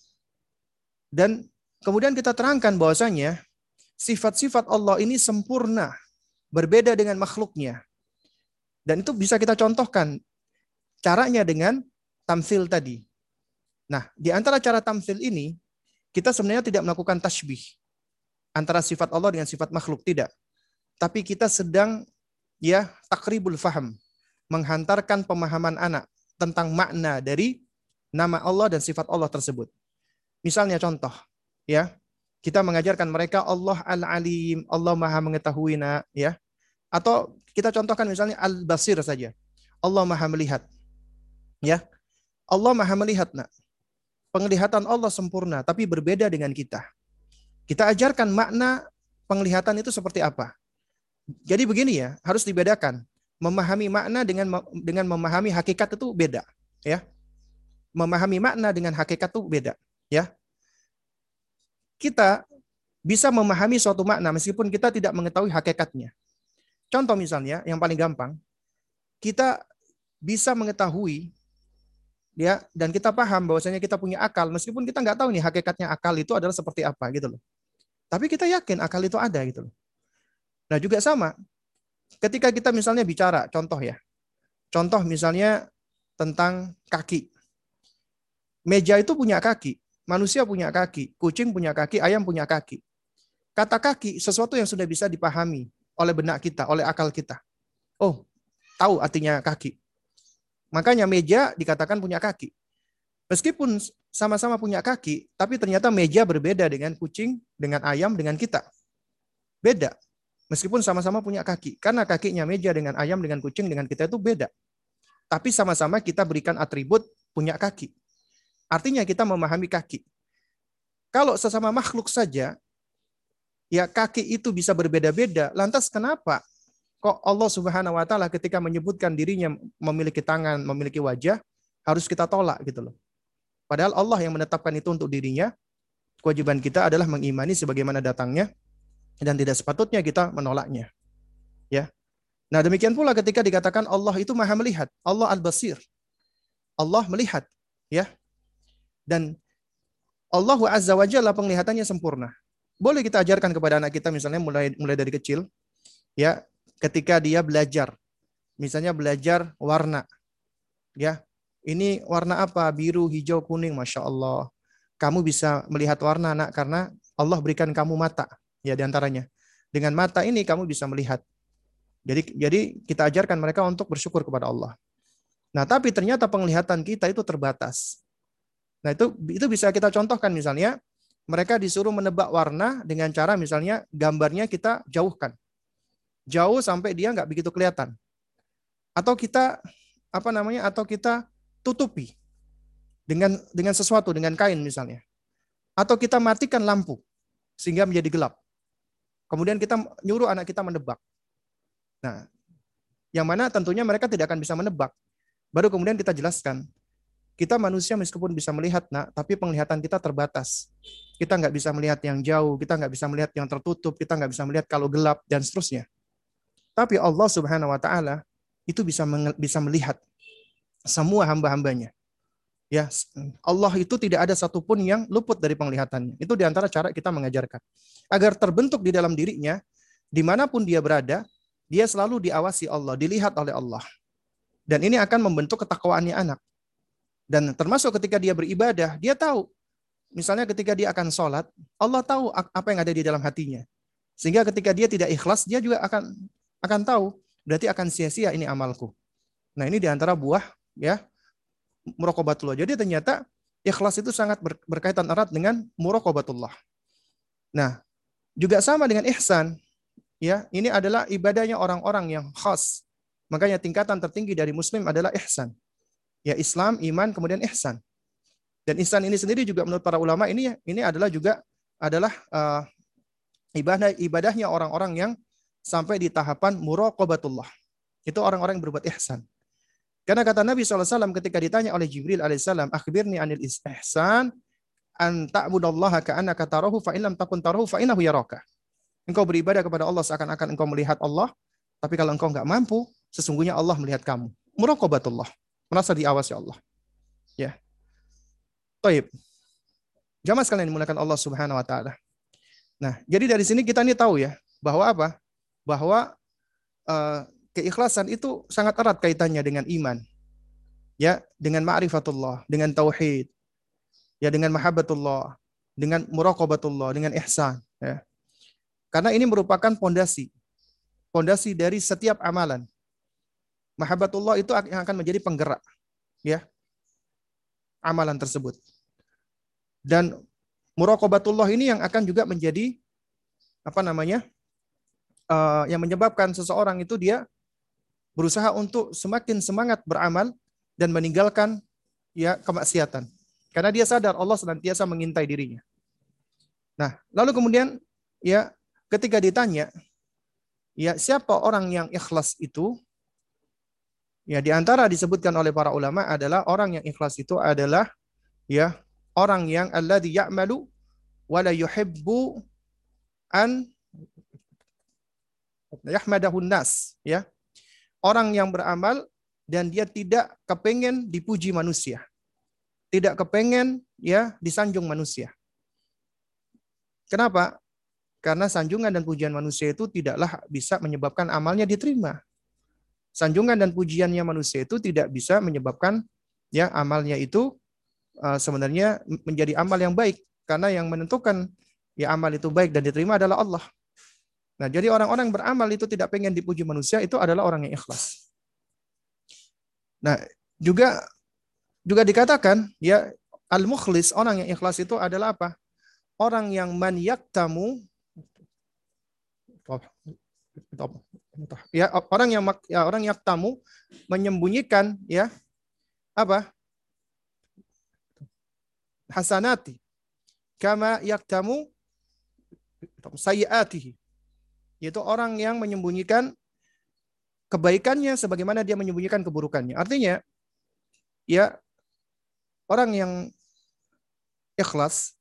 Dan kemudian kita terangkan bahwasanya sifat-sifat Allah ini sempurna berbeda dengan makhluknya. Dan itu bisa kita contohkan caranya dengan tamsil tadi. Nah, di antara cara tamsil ini, kita sebenarnya tidak melakukan tasbih antara sifat Allah dengan sifat makhluk, tidak. Tapi kita sedang ya takribul faham, menghantarkan pemahaman anak tentang makna dari nama Allah dan sifat Allah tersebut. Misalnya contoh, ya kita mengajarkan mereka Allah Al-Alim, Allah Maha mengetahui nak, ya. Atau kita contohkan misalnya Al-Basir saja. Allah Maha melihat. Ya. Allah Maha melihat nak. Penglihatan Allah sempurna tapi berbeda dengan kita. Kita ajarkan makna penglihatan itu seperti apa. Jadi begini ya, harus dibedakan. Memahami makna dengan dengan memahami hakikat itu beda, ya. Memahami makna dengan hakikat itu beda, ya kita bisa memahami suatu makna meskipun kita tidak mengetahui hakikatnya. Contoh misalnya yang paling gampang, kita bisa mengetahui ya dan kita paham bahwasanya kita punya akal meskipun kita nggak tahu nih hakikatnya akal itu adalah seperti apa gitu loh. Tapi kita yakin akal itu ada gitu loh. Nah, juga sama. Ketika kita misalnya bicara, contoh ya. Contoh misalnya tentang kaki. Meja itu punya kaki. Manusia punya kaki, kucing punya kaki, ayam punya kaki. Kata kaki sesuatu yang sudah bisa dipahami oleh benak kita, oleh akal kita. Oh, tahu artinya kaki. Makanya meja dikatakan punya kaki. Meskipun sama-sama punya kaki, tapi ternyata meja berbeda dengan kucing, dengan ayam, dengan kita. Beda. Meskipun sama-sama punya kaki. Karena kakinya meja dengan ayam, dengan kucing, dengan kita itu beda. Tapi sama-sama kita berikan atribut punya kaki. Artinya kita memahami kaki. Kalau sesama makhluk saja, ya kaki itu bisa berbeda-beda. Lantas kenapa kok Allah Subhanahu wa taala ketika menyebutkan dirinya memiliki tangan, memiliki wajah, harus kita tolak gitu loh. Padahal Allah yang menetapkan itu untuk dirinya. Kewajiban kita adalah mengimani sebagaimana datangnya dan tidak sepatutnya kita menolaknya. Ya. Nah, demikian pula ketika dikatakan Allah itu Maha melihat, Allah Al-Basir. Allah melihat, ya. Dan Allah Azza wa Jalla penglihatannya sempurna. Boleh kita ajarkan kepada anak kita misalnya mulai mulai dari kecil ya, ketika dia belajar. Misalnya belajar warna. Ya. Ini warna apa? Biru, hijau, kuning, Masya Allah. Kamu bisa melihat warna anak karena Allah berikan kamu mata. Ya di antaranya. Dengan mata ini kamu bisa melihat. Jadi jadi kita ajarkan mereka untuk bersyukur kepada Allah. Nah, tapi ternyata penglihatan kita itu terbatas. Nah itu itu bisa kita contohkan misalnya mereka disuruh menebak warna dengan cara misalnya gambarnya kita jauhkan, jauh sampai dia nggak begitu kelihatan, atau kita apa namanya atau kita tutupi dengan dengan sesuatu dengan kain misalnya, atau kita matikan lampu sehingga menjadi gelap. Kemudian kita nyuruh anak kita menebak. Nah, yang mana tentunya mereka tidak akan bisa menebak. Baru kemudian kita jelaskan kita manusia meskipun bisa melihat, nak, tapi penglihatan kita terbatas. Kita nggak bisa melihat yang jauh, kita nggak bisa melihat yang tertutup, kita nggak bisa melihat kalau gelap dan seterusnya. Tapi Allah Subhanahu Wa Taala itu bisa bisa melihat semua hamba-hambanya. Ya, Allah itu tidak ada satupun yang luput dari penglihatannya. Itu di antara cara kita mengajarkan. Agar terbentuk di dalam dirinya, di mana pun dia berada, dia selalu diawasi Allah, dilihat oleh Allah. Dan ini akan membentuk ketakwaannya anak. Dan termasuk ketika dia beribadah, dia tahu. Misalnya ketika dia akan sholat, Allah tahu apa yang ada di dalam hatinya. Sehingga ketika dia tidak ikhlas, dia juga akan akan tahu. Berarti akan sia-sia ini amalku. Nah ini di antara buah ya murokobatullah. Jadi ternyata ikhlas itu sangat berkaitan erat dengan murokobatullah. Nah juga sama dengan ihsan. Ya, ini adalah ibadahnya orang-orang yang khas. Makanya tingkatan tertinggi dari muslim adalah ihsan ya Islam, iman, kemudian ihsan. Dan ihsan ini sendiri juga menurut para ulama ini ini adalah juga adalah uh, ibadah ibadahnya orang-orang yang sampai di tahapan muraqabatullah. Itu orang-orang yang berbuat ihsan. Karena kata Nabi SAW ketika ditanya oleh Jibril alaihissalam, akhbirni anil ihsan, an ta'budallaha ka'annaka tarahu fa in lam takun tarahu fa innahu yaraka. Engkau beribadah kepada Allah seakan-akan engkau melihat Allah, tapi kalau engkau enggak mampu, sesungguhnya Allah melihat kamu. Muraqabatullah merasa diawasi Allah. Ya. Taib. Jamaah sekalian dimulakan Allah Subhanahu wa taala. Nah, jadi dari sini kita ini tahu ya bahwa apa? Bahwa uh, keikhlasan itu sangat erat kaitannya dengan iman. Ya, dengan ma'rifatullah, dengan tauhid. Ya, dengan mahabbatullah, dengan muraqabatullah, dengan ihsan, ya. Karena ini merupakan pondasi. Pondasi dari setiap amalan. Mahabbatullah itu yang akan menjadi penggerak ya amalan tersebut. Dan muraqabatullah ini yang akan juga menjadi apa namanya? Uh, yang menyebabkan seseorang itu dia berusaha untuk semakin semangat beramal dan meninggalkan ya kemaksiatan. Karena dia sadar Allah senantiasa mengintai dirinya. Nah, lalu kemudian ya ketika ditanya ya siapa orang yang ikhlas itu? Ya, di antara disebutkan oleh para ulama adalah orang yang ikhlas itu adalah ya orang yang alladzi ya'malu wa la yuhibbu an yahmadahun nas ya. Orang yang beramal dan dia tidak kepengen dipuji manusia. Tidak kepengen ya disanjung manusia. Kenapa? Karena sanjungan dan pujian manusia itu tidaklah bisa menyebabkan amalnya diterima sanjungan dan pujiannya manusia itu tidak bisa menyebabkan ya amalnya itu uh, sebenarnya menjadi amal yang baik karena yang menentukan ya amal itu baik dan diterima adalah Allah. Nah, jadi orang-orang beramal itu tidak pengen dipuji manusia itu adalah orang yang ikhlas. Nah, juga juga dikatakan ya al-mukhlis orang yang ikhlas itu adalah apa? Orang yang man yaktamu Ya, orang yang ya, orang yang tamu menyembunyikan ya apa? hasanati kama yaktamu sayiatihi yaitu orang yang menyembunyikan kebaikannya sebagaimana dia menyembunyikan keburukannya. Artinya ya orang yang ikhlas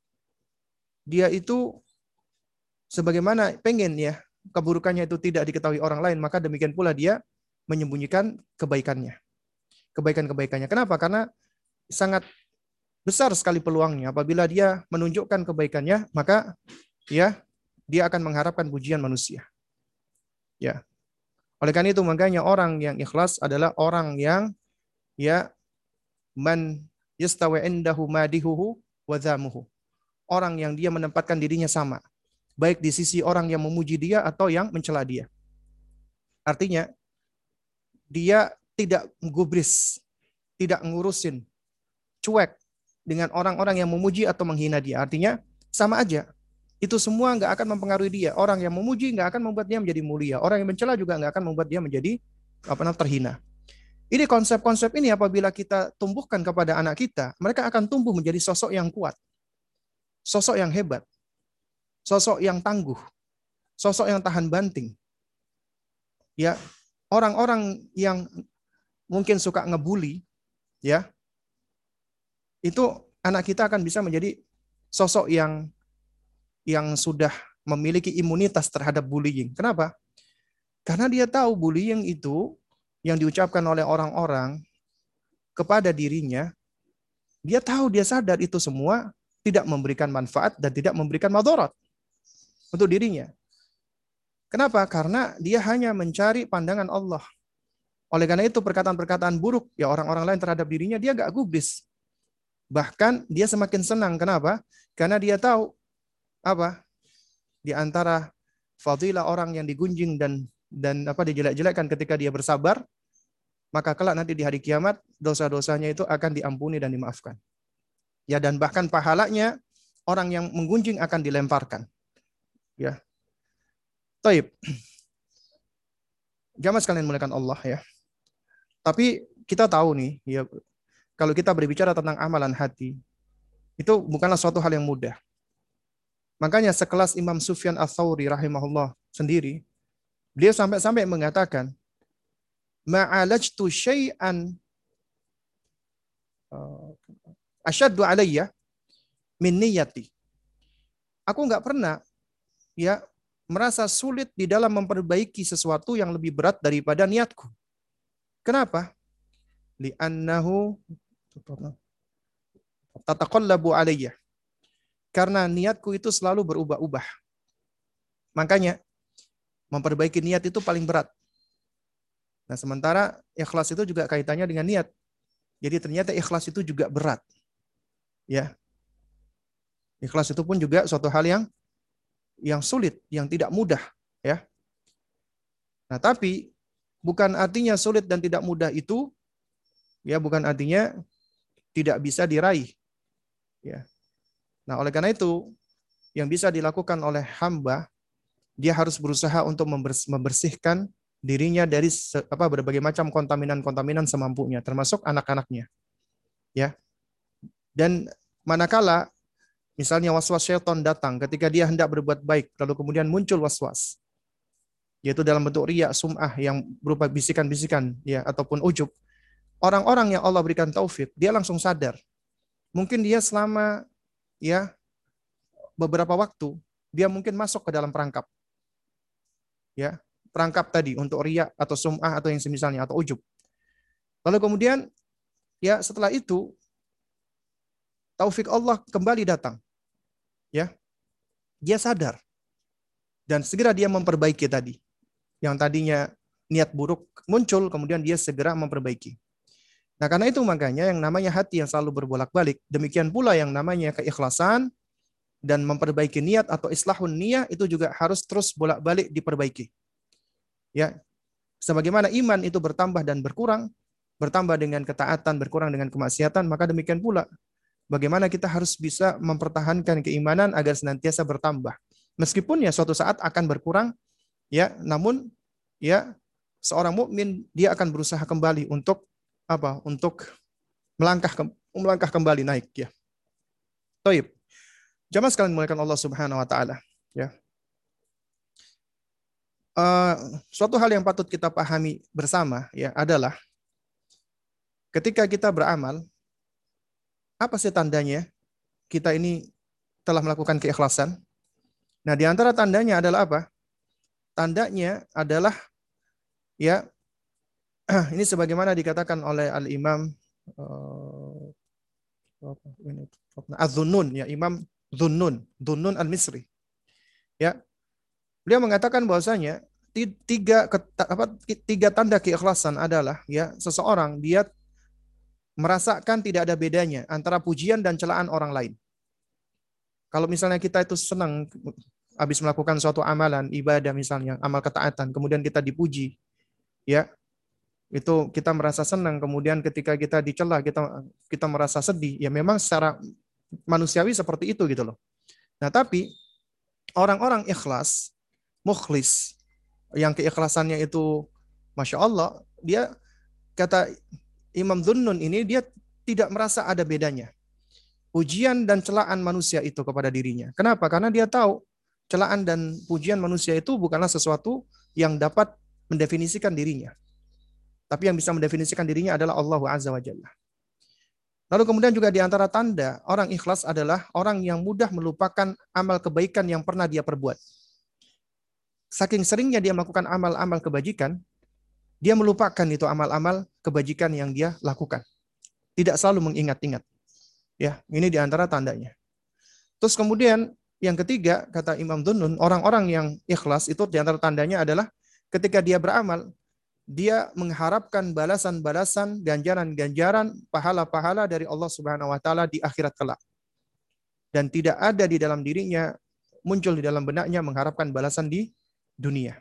dia itu sebagaimana pengen ya keburukannya itu tidak diketahui orang lain, maka demikian pula dia menyembunyikan kebaikannya. Kebaikan-kebaikannya. Kenapa? Karena sangat besar sekali peluangnya apabila dia menunjukkan kebaikannya, maka ya dia akan mengharapkan pujian manusia. Ya. Oleh karena itu makanya orang yang ikhlas adalah orang yang ya man yastawi indahu madihuhu wa Orang yang dia menempatkan dirinya sama baik di sisi orang yang memuji dia atau yang mencela dia. Artinya dia tidak gubris, tidak ngurusin, cuek dengan orang-orang yang memuji atau menghina dia. Artinya sama aja. Itu semua nggak akan mempengaruhi dia. Orang yang memuji nggak akan membuat dia menjadi mulia. Orang yang mencela juga nggak akan membuat dia menjadi apa namanya terhina. Ini konsep-konsep ini apabila kita tumbuhkan kepada anak kita, mereka akan tumbuh menjadi sosok yang kuat, sosok yang hebat, sosok yang tangguh, sosok yang tahan banting. Ya, orang-orang yang mungkin suka ngebully, ya, itu anak kita akan bisa menjadi sosok yang yang sudah memiliki imunitas terhadap bullying. Kenapa? Karena dia tahu bullying itu yang diucapkan oleh orang-orang kepada dirinya, dia tahu, dia sadar itu semua tidak memberikan manfaat dan tidak memberikan madarat untuk dirinya. Kenapa? Karena dia hanya mencari pandangan Allah. Oleh karena itu perkataan-perkataan buruk ya orang-orang lain terhadap dirinya dia gak gubris. Bahkan dia semakin senang. Kenapa? Karena dia tahu apa? Di antara fadilah orang yang digunjing dan dan apa dijelek-jelekkan ketika dia bersabar, maka kelak nanti di hari kiamat dosa-dosanya itu akan diampuni dan dimaafkan. Ya dan bahkan pahalanya orang yang menggunjing akan dilemparkan. Ya. Taib. Jamaah sekalian mulakan Allah ya. Tapi kita tahu nih, ya kalau kita berbicara tentang amalan hati, itu bukanlah suatu hal yang mudah. Makanya sekelas Imam Sufyan Ats-Tsauri rahimahullah sendiri, beliau sampai-sampai mengatakan, "Ma'alajtu syai'an uh, asyaddu alayya min niyati." Aku nggak pernah ya merasa sulit di dalam memperbaiki sesuatu yang lebih berat daripada niatku. Kenapa? Li'annahu tataqallabu alayya. Karena niatku itu selalu berubah-ubah. Makanya memperbaiki niat itu paling berat. Nah, sementara ikhlas itu juga kaitannya dengan niat. Jadi ternyata ikhlas itu juga berat. Ya. Ikhlas itu pun juga suatu hal yang yang sulit, yang tidak mudah, ya. Nah, tapi bukan artinya sulit dan tidak mudah itu ya bukan artinya tidak bisa diraih. Ya. Nah, oleh karena itu yang bisa dilakukan oleh hamba dia harus berusaha untuk membersihkan dirinya dari apa berbagai macam kontaminan-kontaminan semampunya termasuk anak-anaknya. Ya. Dan manakala misalnya was-was syaitan datang ketika dia hendak berbuat baik lalu kemudian muncul was-was yaitu dalam bentuk riak sum'ah yang berupa bisikan-bisikan ya ataupun ujub. Orang-orang yang Allah berikan taufik, dia langsung sadar. Mungkin dia selama ya beberapa waktu dia mungkin masuk ke dalam perangkap. Ya, perangkap tadi untuk riak atau sum'ah atau yang semisalnya atau ujub. Lalu kemudian ya setelah itu taufik Allah kembali datang. Ya. Dia sadar dan segera dia memperbaiki tadi yang tadinya niat buruk muncul, kemudian dia segera memperbaiki. Nah, karena itu makanya yang namanya hati yang selalu berbolak-balik, demikian pula yang namanya keikhlasan dan memperbaiki niat atau islahun niat itu juga harus terus bolak-balik diperbaiki. Ya. Sebagaimana iman itu bertambah dan berkurang, bertambah dengan ketaatan, berkurang dengan kemaksiatan, maka demikian pula bagaimana kita harus bisa mempertahankan keimanan agar senantiasa bertambah. Meskipun ya suatu saat akan berkurang, ya namun ya seorang mukmin dia akan berusaha kembali untuk apa untuk melangkah melangkah kembali naik ya Taib. Jamaah sekalian muliakan Allah Subhanahu wa taala ya. Uh, suatu hal yang patut kita pahami bersama ya adalah ketika kita beramal apa sih tandanya kita ini telah melakukan keikhlasan? Nah, di antara tandanya adalah apa? tandanya adalah ya ini sebagaimana dikatakan oleh Al Imam uh, Az-Zunnun ya Imam Zunnun Zunnun Al-Misri ya beliau mengatakan bahwasanya tiga apa tiga tanda keikhlasan adalah ya seseorang dia merasakan tidak ada bedanya antara pujian dan celaan orang lain. Kalau misalnya kita itu senang habis melakukan suatu amalan ibadah misalnya amal ketaatan kemudian kita dipuji ya itu kita merasa senang kemudian ketika kita dicela kita kita merasa sedih ya memang secara manusiawi seperti itu gitu loh. Nah tapi orang-orang ikhlas mukhlis yang keikhlasannya itu masya Allah dia kata Imam Zunnun ini dia tidak merasa ada bedanya. Ujian dan celaan manusia itu kepada dirinya. Kenapa? Karena dia tahu celaan dan pujian manusia itu bukanlah sesuatu yang dapat mendefinisikan dirinya. Tapi yang bisa mendefinisikan dirinya adalah Allah Azza wa Jalla. Lalu kemudian juga di antara tanda orang ikhlas adalah orang yang mudah melupakan amal kebaikan yang pernah dia perbuat. Saking seringnya dia melakukan amal-amal kebajikan, dia melupakan itu amal-amal kebajikan yang dia lakukan. Tidak selalu mengingat-ingat. Ya, ini di antara tandanya. Terus kemudian yang ketiga, kata Imam Dunun, orang-orang yang ikhlas itu di antara tandanya adalah ketika dia beramal, dia mengharapkan balasan-balasan, ganjaran-ganjaran, pahala-pahala dari Allah Subhanahu wa taala di akhirat kelak. Dan tidak ada di dalam dirinya muncul di dalam benaknya mengharapkan balasan di dunia.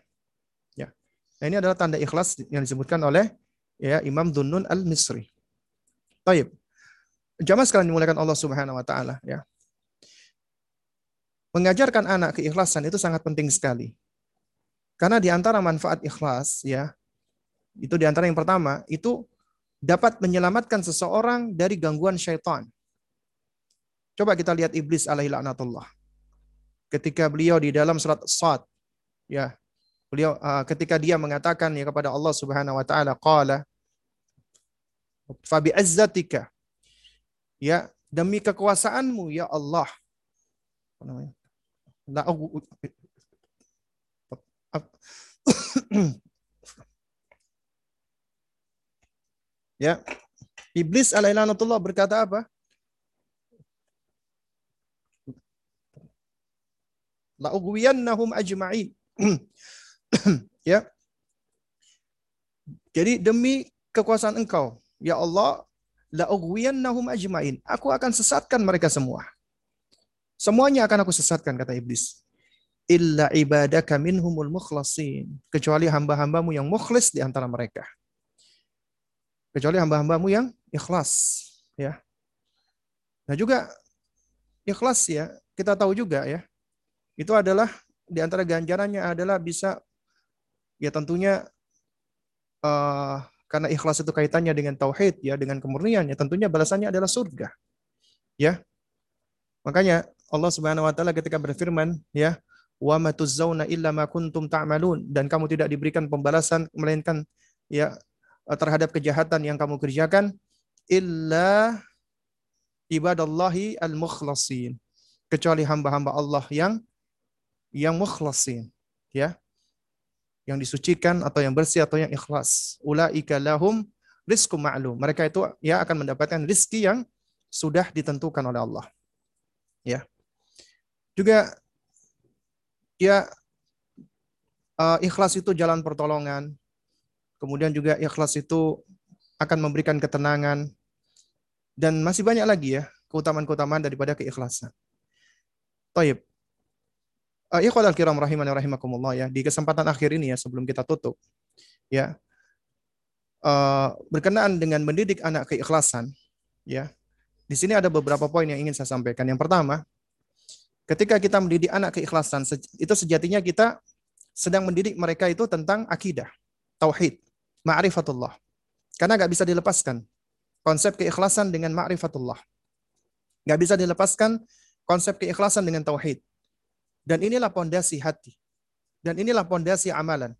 Ya. Nah, ini adalah tanda ikhlas yang disebutkan oleh ya Imam Dunnun Al-Misri. Taib. Jamaah sekalian dimuliakan Allah Subhanahu wa taala ya. Mengajarkan anak keikhlasan itu sangat penting sekali. Karena di antara manfaat ikhlas ya, itu di antara yang pertama, itu dapat menyelamatkan seseorang dari gangguan syaitan. Coba kita lihat iblis alaihi laknatullah. Ketika beliau di dalam surat Sad, ya, beliau uh, ketika dia mengatakan ya kepada Allah Subhanahu wa taala qala fa bi azzatika ya demi kekuasaanmu ya Allah apa namanya la Ya. Iblis alaihi berkata apa? La ugwiyannahum ajma'in. ya. Jadi demi kekuasaan engkau, ya Allah, la ugwiyannahum ajma'in. Aku akan sesatkan mereka semua. Semuanya akan aku sesatkan kata iblis. Illa ibadaka minhumul mukhlasin. Kecuali hamba-hambamu yang mukhlis di antara mereka kecuali hamba-hambamu yang ikhlas ya. Nah juga ikhlas ya. Kita tahu juga ya. Itu adalah di antara ganjarannya adalah bisa ya tentunya uh, karena ikhlas itu kaitannya dengan tauhid ya dengan kemurnian ya tentunya balasannya adalah surga ya. Makanya Allah Subhanahu wa taala ketika berfirman ya wa matuzzauna illa ma kuntum ta'malun dan kamu tidak diberikan pembalasan melainkan ya terhadap kejahatan yang kamu kerjakan illa ibadallahi al-mukhlasin. Kecuali hamba-hamba Allah yang yang mukhlasin ya. Yang disucikan atau yang bersih atau yang ikhlas. Ulaika lahum rizqu ma'lum. Mereka itu ya akan mendapatkan rizki yang sudah ditentukan oleh Allah ya. Juga ya uh, ikhlas itu jalan pertolongan Kemudian juga ikhlas itu akan memberikan ketenangan. Dan masih banyak lagi ya keutamaan-keutamaan daripada keikhlasan. Taib. Uh, Ikhwal al-kiram rahimani rahimakumullah ya. Di kesempatan akhir ini ya sebelum kita tutup. Ya. Uh, berkenaan dengan mendidik anak keikhlasan. Ya. Di sini ada beberapa poin yang ingin saya sampaikan. Yang pertama, ketika kita mendidik anak keikhlasan, itu sejatinya kita sedang mendidik mereka itu tentang akidah, tauhid ma'rifatullah. Karena nggak bisa dilepaskan konsep keikhlasan dengan ma'rifatullah. Nggak bisa dilepaskan konsep keikhlasan dengan tauhid. Dan inilah pondasi hati. Dan inilah pondasi amalan.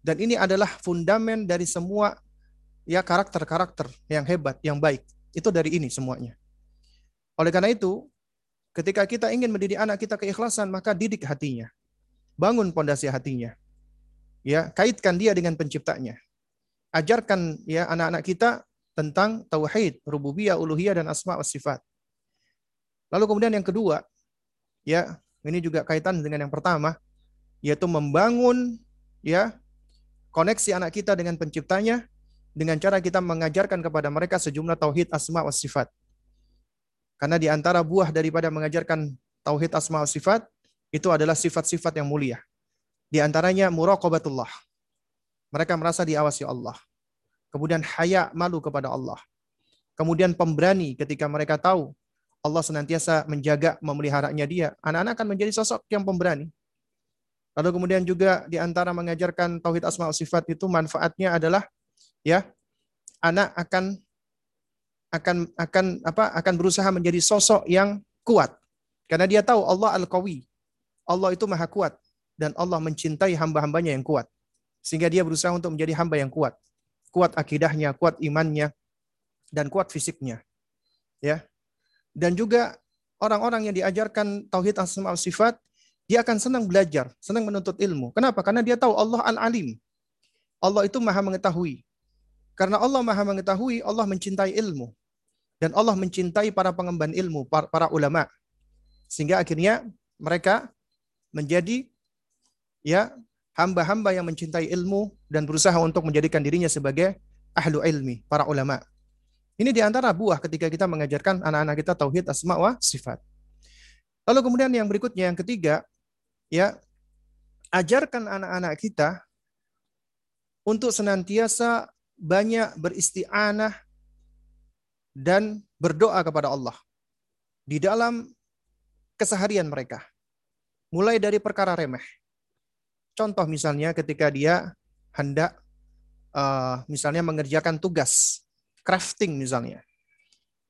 Dan ini adalah fundamen dari semua ya karakter-karakter yang hebat, yang baik. Itu dari ini semuanya. Oleh karena itu, ketika kita ingin mendidik anak kita keikhlasan, maka didik hatinya. Bangun pondasi hatinya. Ya, kaitkan dia dengan penciptanya ajarkan ya anak-anak kita tentang tauhid, rububiyah, uluhiyah dan asma wa sifat. Lalu kemudian yang kedua, ya, ini juga kaitan dengan yang pertama, yaitu membangun ya koneksi anak kita dengan penciptanya dengan cara kita mengajarkan kepada mereka sejumlah tauhid asma wa sifat. Karena di antara buah daripada mengajarkan tauhid asma wa sifat itu adalah sifat-sifat yang mulia. Di antaranya muraqabatullah, mereka merasa diawasi Allah. Kemudian haya malu kepada Allah. Kemudian pemberani ketika mereka tahu Allah senantiasa menjaga memeliharanya dia. Anak-anak akan menjadi sosok yang pemberani. Lalu kemudian juga di antara mengajarkan tauhid asma wa sifat itu manfaatnya adalah ya anak akan akan akan apa akan berusaha menjadi sosok yang kuat karena dia tahu Allah al-qawi. Allah itu maha kuat dan Allah mencintai hamba-hambanya yang kuat. Sehingga dia berusaha untuk menjadi hamba yang kuat. Kuat akidahnya, kuat imannya, dan kuat fisiknya. ya. Dan juga orang-orang yang diajarkan tauhid asma sifat, dia akan senang belajar, senang menuntut ilmu. Kenapa? Karena dia tahu Allah Al-Alim. Allah itu Maha mengetahui. Karena Allah Maha mengetahui, Allah mencintai ilmu. Dan Allah mencintai para pengemban ilmu, para ulama. Sehingga akhirnya mereka menjadi ya hamba-hamba yang mencintai ilmu dan berusaha untuk menjadikan dirinya sebagai ahlu ilmi, para ulama. Ini di antara buah ketika kita mengajarkan anak-anak kita tauhid asma wa sifat. Lalu kemudian yang berikutnya yang ketiga, ya ajarkan anak-anak kita untuk senantiasa banyak beristi'anah dan berdoa kepada Allah di dalam keseharian mereka. Mulai dari perkara remeh. Contoh misalnya ketika dia hendak uh, misalnya mengerjakan tugas crafting misalnya.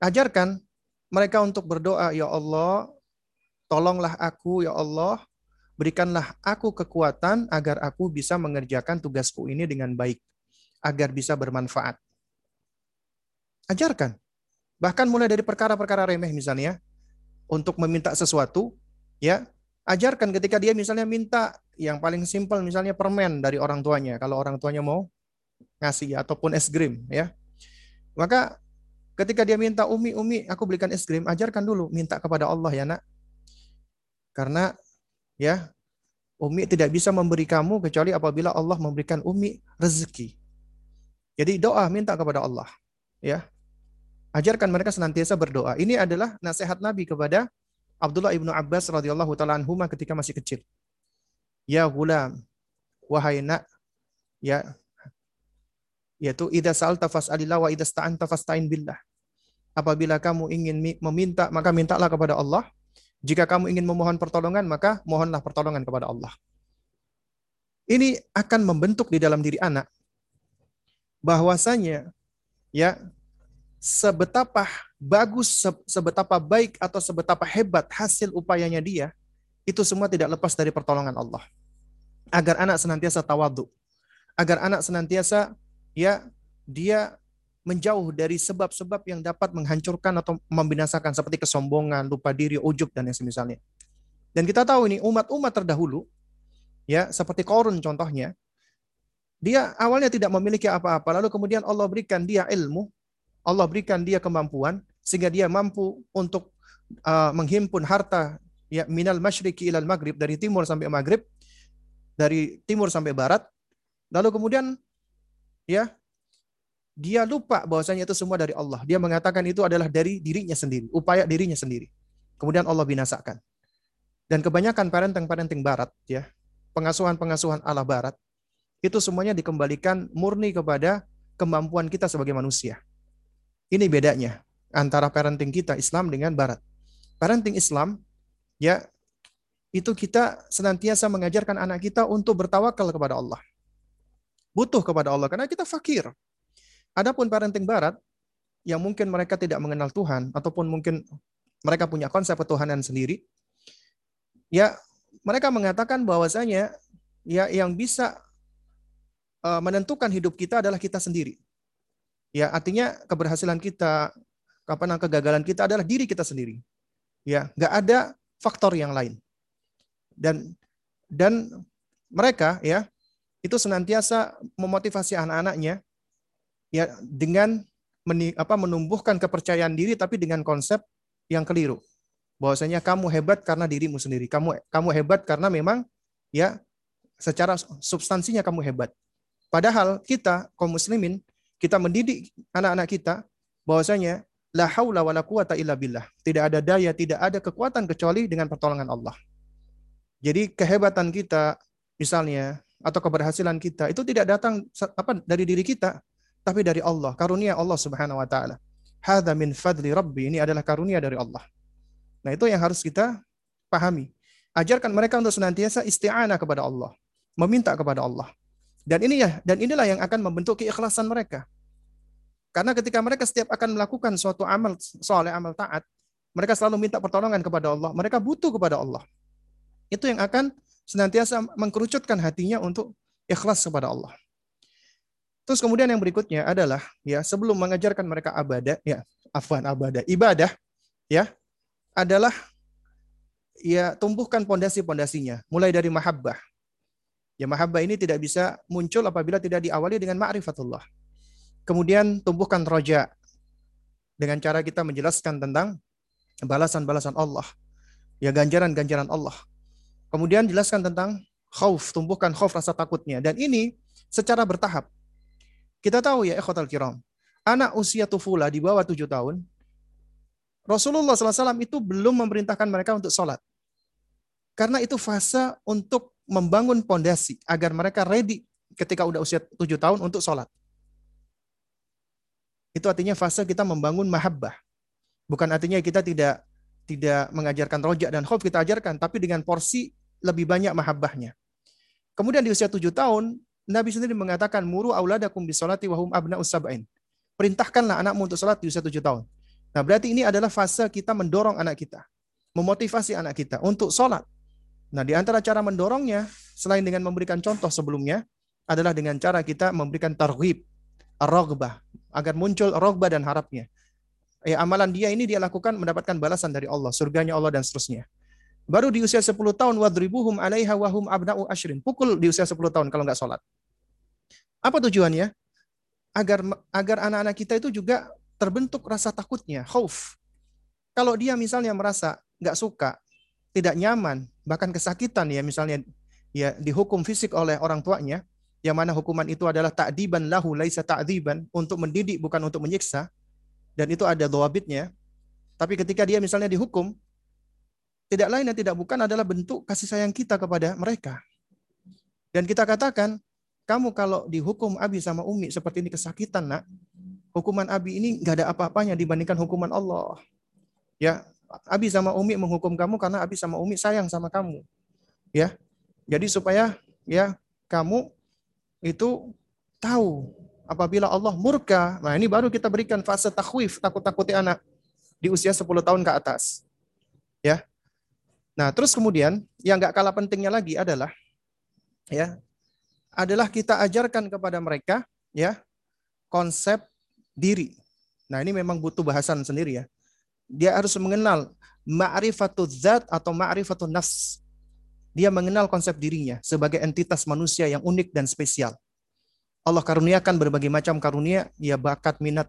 Ajarkan mereka untuk berdoa, ya Allah, tolonglah aku ya Allah, berikanlah aku kekuatan agar aku bisa mengerjakan tugasku ini dengan baik, agar bisa bermanfaat. Ajarkan. Bahkan mulai dari perkara-perkara remeh misalnya, untuk meminta sesuatu, ya ajarkan ketika dia misalnya minta yang paling simpel misalnya permen dari orang tuanya, kalau orang tuanya mau ngasih ataupun es krim ya maka ketika dia minta umi, umi, aku belikan es krim, ajarkan dulu minta kepada Allah ya nak. Karena ya umi tidak bisa memberi kamu kecuali apabila Allah memberikan umi rezeki. Jadi doa minta kepada Allah. Ya. Ajarkan mereka senantiasa berdoa. Ini adalah nasihat Nabi kepada Abdullah ibnu Abbas radhiyallahu taala anhuma ketika masih kecil. Ya gulam, wahai nak, ya yaitu idza sa'alta fas'alillah wa idza sta'anta fasta'in billah. Apabila kamu ingin meminta, maka mintalah kepada Allah. Jika kamu ingin memohon pertolongan, maka mohonlah pertolongan kepada Allah. Ini akan membentuk di dalam diri anak bahwasanya ya sebetapa bagus, sebetapa baik atau sebetapa hebat hasil upayanya dia, itu semua tidak lepas dari pertolongan Allah. Agar anak senantiasa tawadu. Agar anak senantiasa ya dia menjauh dari sebab-sebab yang dapat menghancurkan atau membinasakan seperti kesombongan, lupa diri, ujub dan yang semisalnya. Dan kita tahu ini umat-umat terdahulu ya seperti Korun contohnya dia awalnya tidak memiliki apa-apa lalu kemudian Allah berikan dia ilmu, Allah berikan dia kemampuan sehingga dia mampu untuk uh, menghimpun harta ya minal masyriqi ilal maghrib dari timur sampai maghrib dari timur sampai barat lalu kemudian ya dia lupa bahwasanya itu semua dari Allah. Dia mengatakan itu adalah dari dirinya sendiri, upaya dirinya sendiri. Kemudian Allah binasakan. Dan kebanyakan parenting-parenting barat ya, pengasuhan-pengasuhan ala barat itu semuanya dikembalikan murni kepada kemampuan kita sebagai manusia. Ini bedanya antara parenting kita Islam dengan barat. Parenting Islam ya itu kita senantiasa mengajarkan anak kita untuk bertawakal kepada Allah butuh kepada Allah karena kita fakir. Adapun parenting barat yang mungkin mereka tidak mengenal Tuhan ataupun mungkin mereka punya konsep ketuhanan sendiri, ya mereka mengatakan bahwasanya ya yang bisa uh, menentukan hidup kita adalah kita sendiri. Ya, artinya keberhasilan kita, kapan kegagalan kita adalah diri kita sendiri. Ya, nggak ada faktor yang lain. Dan dan mereka ya itu senantiasa memotivasi anak-anaknya ya dengan meni, apa, menumbuhkan kepercayaan diri tapi dengan konsep yang keliru. Bahwasanya kamu hebat karena dirimu sendiri. Kamu kamu hebat karena memang ya secara substansinya kamu hebat. Padahal kita kaum muslimin kita mendidik anak-anak kita bahwasanya la haula wala quwata illa billah. Tidak ada daya, tidak ada kekuatan kecuali dengan pertolongan Allah. Jadi kehebatan kita misalnya atau keberhasilan kita itu tidak datang apa dari diri kita, tapi dari Allah, karunia Allah Subhanahu wa taala. Hadza min fadli rabbi, ini adalah karunia dari Allah. Nah, itu yang harus kita pahami. Ajarkan mereka untuk senantiasa isti'anah kepada Allah, meminta kepada Allah. Dan ini ya, dan inilah yang akan membentuk keikhlasan mereka. Karena ketika mereka setiap akan melakukan suatu amal soleh, amal taat, mereka selalu minta pertolongan kepada Allah. Mereka butuh kepada Allah. Itu yang akan senantiasa mengkerucutkan hatinya untuk ikhlas kepada Allah. Terus kemudian yang berikutnya adalah ya sebelum mengajarkan mereka ibadah ya afwan abadah, ibadah ya adalah ya tumbuhkan pondasi-pondasinya mulai dari mahabbah. Ya mahabbah ini tidak bisa muncul apabila tidak diawali dengan ma'rifatullah. Kemudian tumbuhkan roja dengan cara kita menjelaskan tentang balasan-balasan Allah. Ya ganjaran-ganjaran Allah. Kemudian jelaskan tentang khauf, tumbuhkan khauf rasa takutnya. Dan ini secara bertahap. Kita tahu ya ikhwatal kiram, anak usia tufula di bawah tujuh tahun, Rasulullah SAW itu belum memerintahkan mereka untuk sholat. Karena itu fase untuk membangun pondasi agar mereka ready ketika udah usia tujuh tahun untuk sholat. Itu artinya fase kita membangun mahabbah. Bukan artinya kita tidak tidak mengajarkan rojak dan khauf kita ajarkan, tapi dengan porsi lebih banyak mahabbahnya. Kemudian di usia tujuh tahun, Nabi sendiri mengatakan, Muru auladakum bisolati wahum abna usab'in. Perintahkanlah anakmu untuk sholat di usia tujuh tahun. Nah berarti ini adalah fase kita mendorong anak kita. Memotivasi anak kita untuk sholat. Nah di antara cara mendorongnya, selain dengan memberikan contoh sebelumnya, adalah dengan cara kita memberikan targhib, rogbah, agar muncul rogbah dan harapnya. Ya, amalan dia ini dia lakukan mendapatkan balasan dari Allah, surganya Allah dan seterusnya. Baru di usia 10 tahun wadribuhum alaiha wahum abna'u ashrin. Pukul di usia 10 tahun kalau nggak sholat. Apa tujuannya? Agar agar anak-anak kita itu juga terbentuk rasa takutnya, khauf. Kalau dia misalnya merasa nggak suka, tidak nyaman, bahkan kesakitan ya misalnya ya dihukum fisik oleh orang tuanya, yang mana hukuman itu adalah ta'diban lahu laisa ta'diban, untuk mendidik bukan untuk menyiksa, dan itu ada doabitnya. Tapi ketika dia misalnya dihukum, tidak lain dan tidak bukan adalah bentuk kasih sayang kita kepada mereka. Dan kita katakan, kamu kalau dihukum Abi sama Umi seperti ini kesakitan nak, hukuman Abi ini nggak ada apa-apanya dibandingkan hukuman Allah. Ya, Abi sama Umi menghukum kamu karena Abi sama Umi sayang sama kamu. Ya, jadi supaya ya kamu itu tahu apabila Allah murka, nah ini baru kita berikan fase takhwif, takut-takuti anak di usia 10 tahun ke atas. Ya, Nah, terus kemudian yang nggak kalah pentingnya lagi adalah ya adalah kita ajarkan kepada mereka ya konsep diri. Nah, ini memang butuh bahasan sendiri ya. Dia harus mengenal ma'rifatul zat atau ma'rifatul nafs. Dia mengenal konsep dirinya sebagai entitas manusia yang unik dan spesial. Allah karuniakan berbagai macam karunia, ya bakat, minat,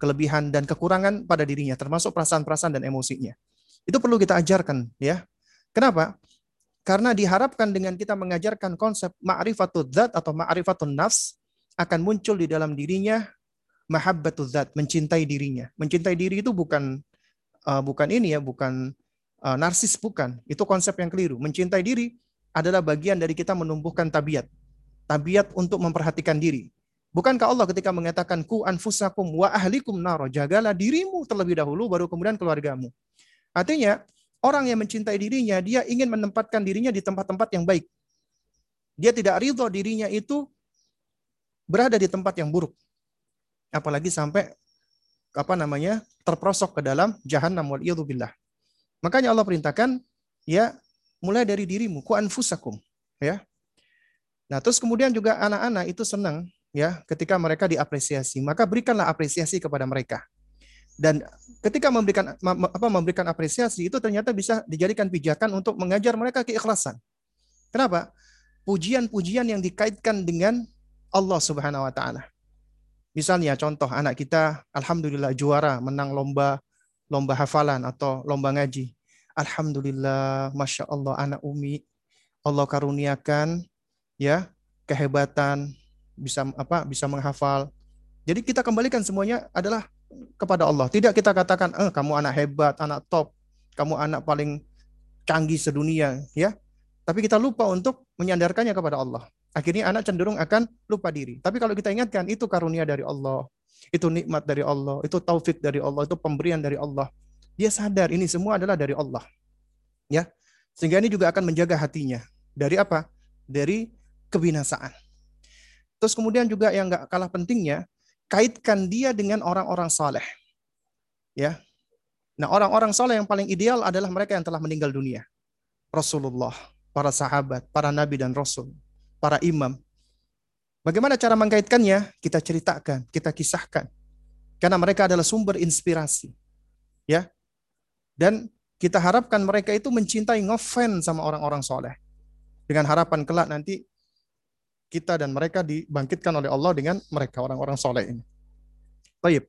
kelebihan dan kekurangan pada dirinya, termasuk perasaan-perasaan dan emosinya. Itu perlu kita ajarkan ya. Kenapa? Karena diharapkan dengan kita mengajarkan konsep ma'rifatul zat atau ma'rifatul nafs akan muncul di dalam dirinya mahabbatul zat, mencintai dirinya. Mencintai diri itu bukan uh, bukan ini ya, bukan uh, narsis bukan. Itu konsep yang keliru. Mencintai diri adalah bagian dari kita menumbuhkan tabiat. Tabiat untuk memperhatikan diri. Bukankah Allah ketika mengatakan ku anfusakum wa ahlikum naro, jagalah dirimu terlebih dahulu baru kemudian keluargamu. Artinya, orang yang mencintai dirinya, dia ingin menempatkan dirinya di tempat-tempat yang baik. Dia tidak ridho dirinya itu berada di tempat yang buruk. Apalagi sampai apa namanya terprosok ke dalam jahanam wal billah. Makanya Allah perintahkan ya mulai dari dirimu ku anfusakum ya. Nah, terus kemudian juga anak-anak itu senang ya ketika mereka diapresiasi, maka berikanlah apresiasi kepada mereka. Dan ketika memberikan apa memberikan apresiasi itu ternyata bisa dijadikan pijakan untuk mengajar mereka keikhlasan. Kenapa? Pujian-pujian yang dikaitkan dengan Allah Subhanahu wa taala. Misalnya contoh anak kita alhamdulillah juara menang lomba lomba hafalan atau lomba ngaji. Alhamdulillah, masya Allah anak Umi Allah karuniakan ya kehebatan bisa apa bisa menghafal. Jadi kita kembalikan semuanya adalah kepada Allah. Tidak kita katakan, eh, kamu anak hebat, anak top, kamu anak paling canggih sedunia, ya. Tapi kita lupa untuk menyandarkannya kepada Allah. Akhirnya anak cenderung akan lupa diri. Tapi kalau kita ingatkan, itu karunia dari Allah. Itu nikmat dari Allah. Itu taufik dari Allah. Itu pemberian dari Allah. Dia sadar ini semua adalah dari Allah. Ya, Sehingga ini juga akan menjaga hatinya. Dari apa? Dari kebinasaan. Terus kemudian juga yang nggak kalah pentingnya, kaitkan dia dengan orang-orang saleh. Ya. Nah, orang-orang saleh yang paling ideal adalah mereka yang telah meninggal dunia. Rasulullah, para sahabat, para nabi dan rasul, para imam. Bagaimana cara mengkaitkannya? Kita ceritakan, kita kisahkan. Karena mereka adalah sumber inspirasi. Ya. Dan kita harapkan mereka itu mencintai ngefan sama orang-orang soleh. Dengan harapan kelak nanti kita dan mereka dibangkitkan oleh Allah dengan mereka orang-orang soleh ini. Baik,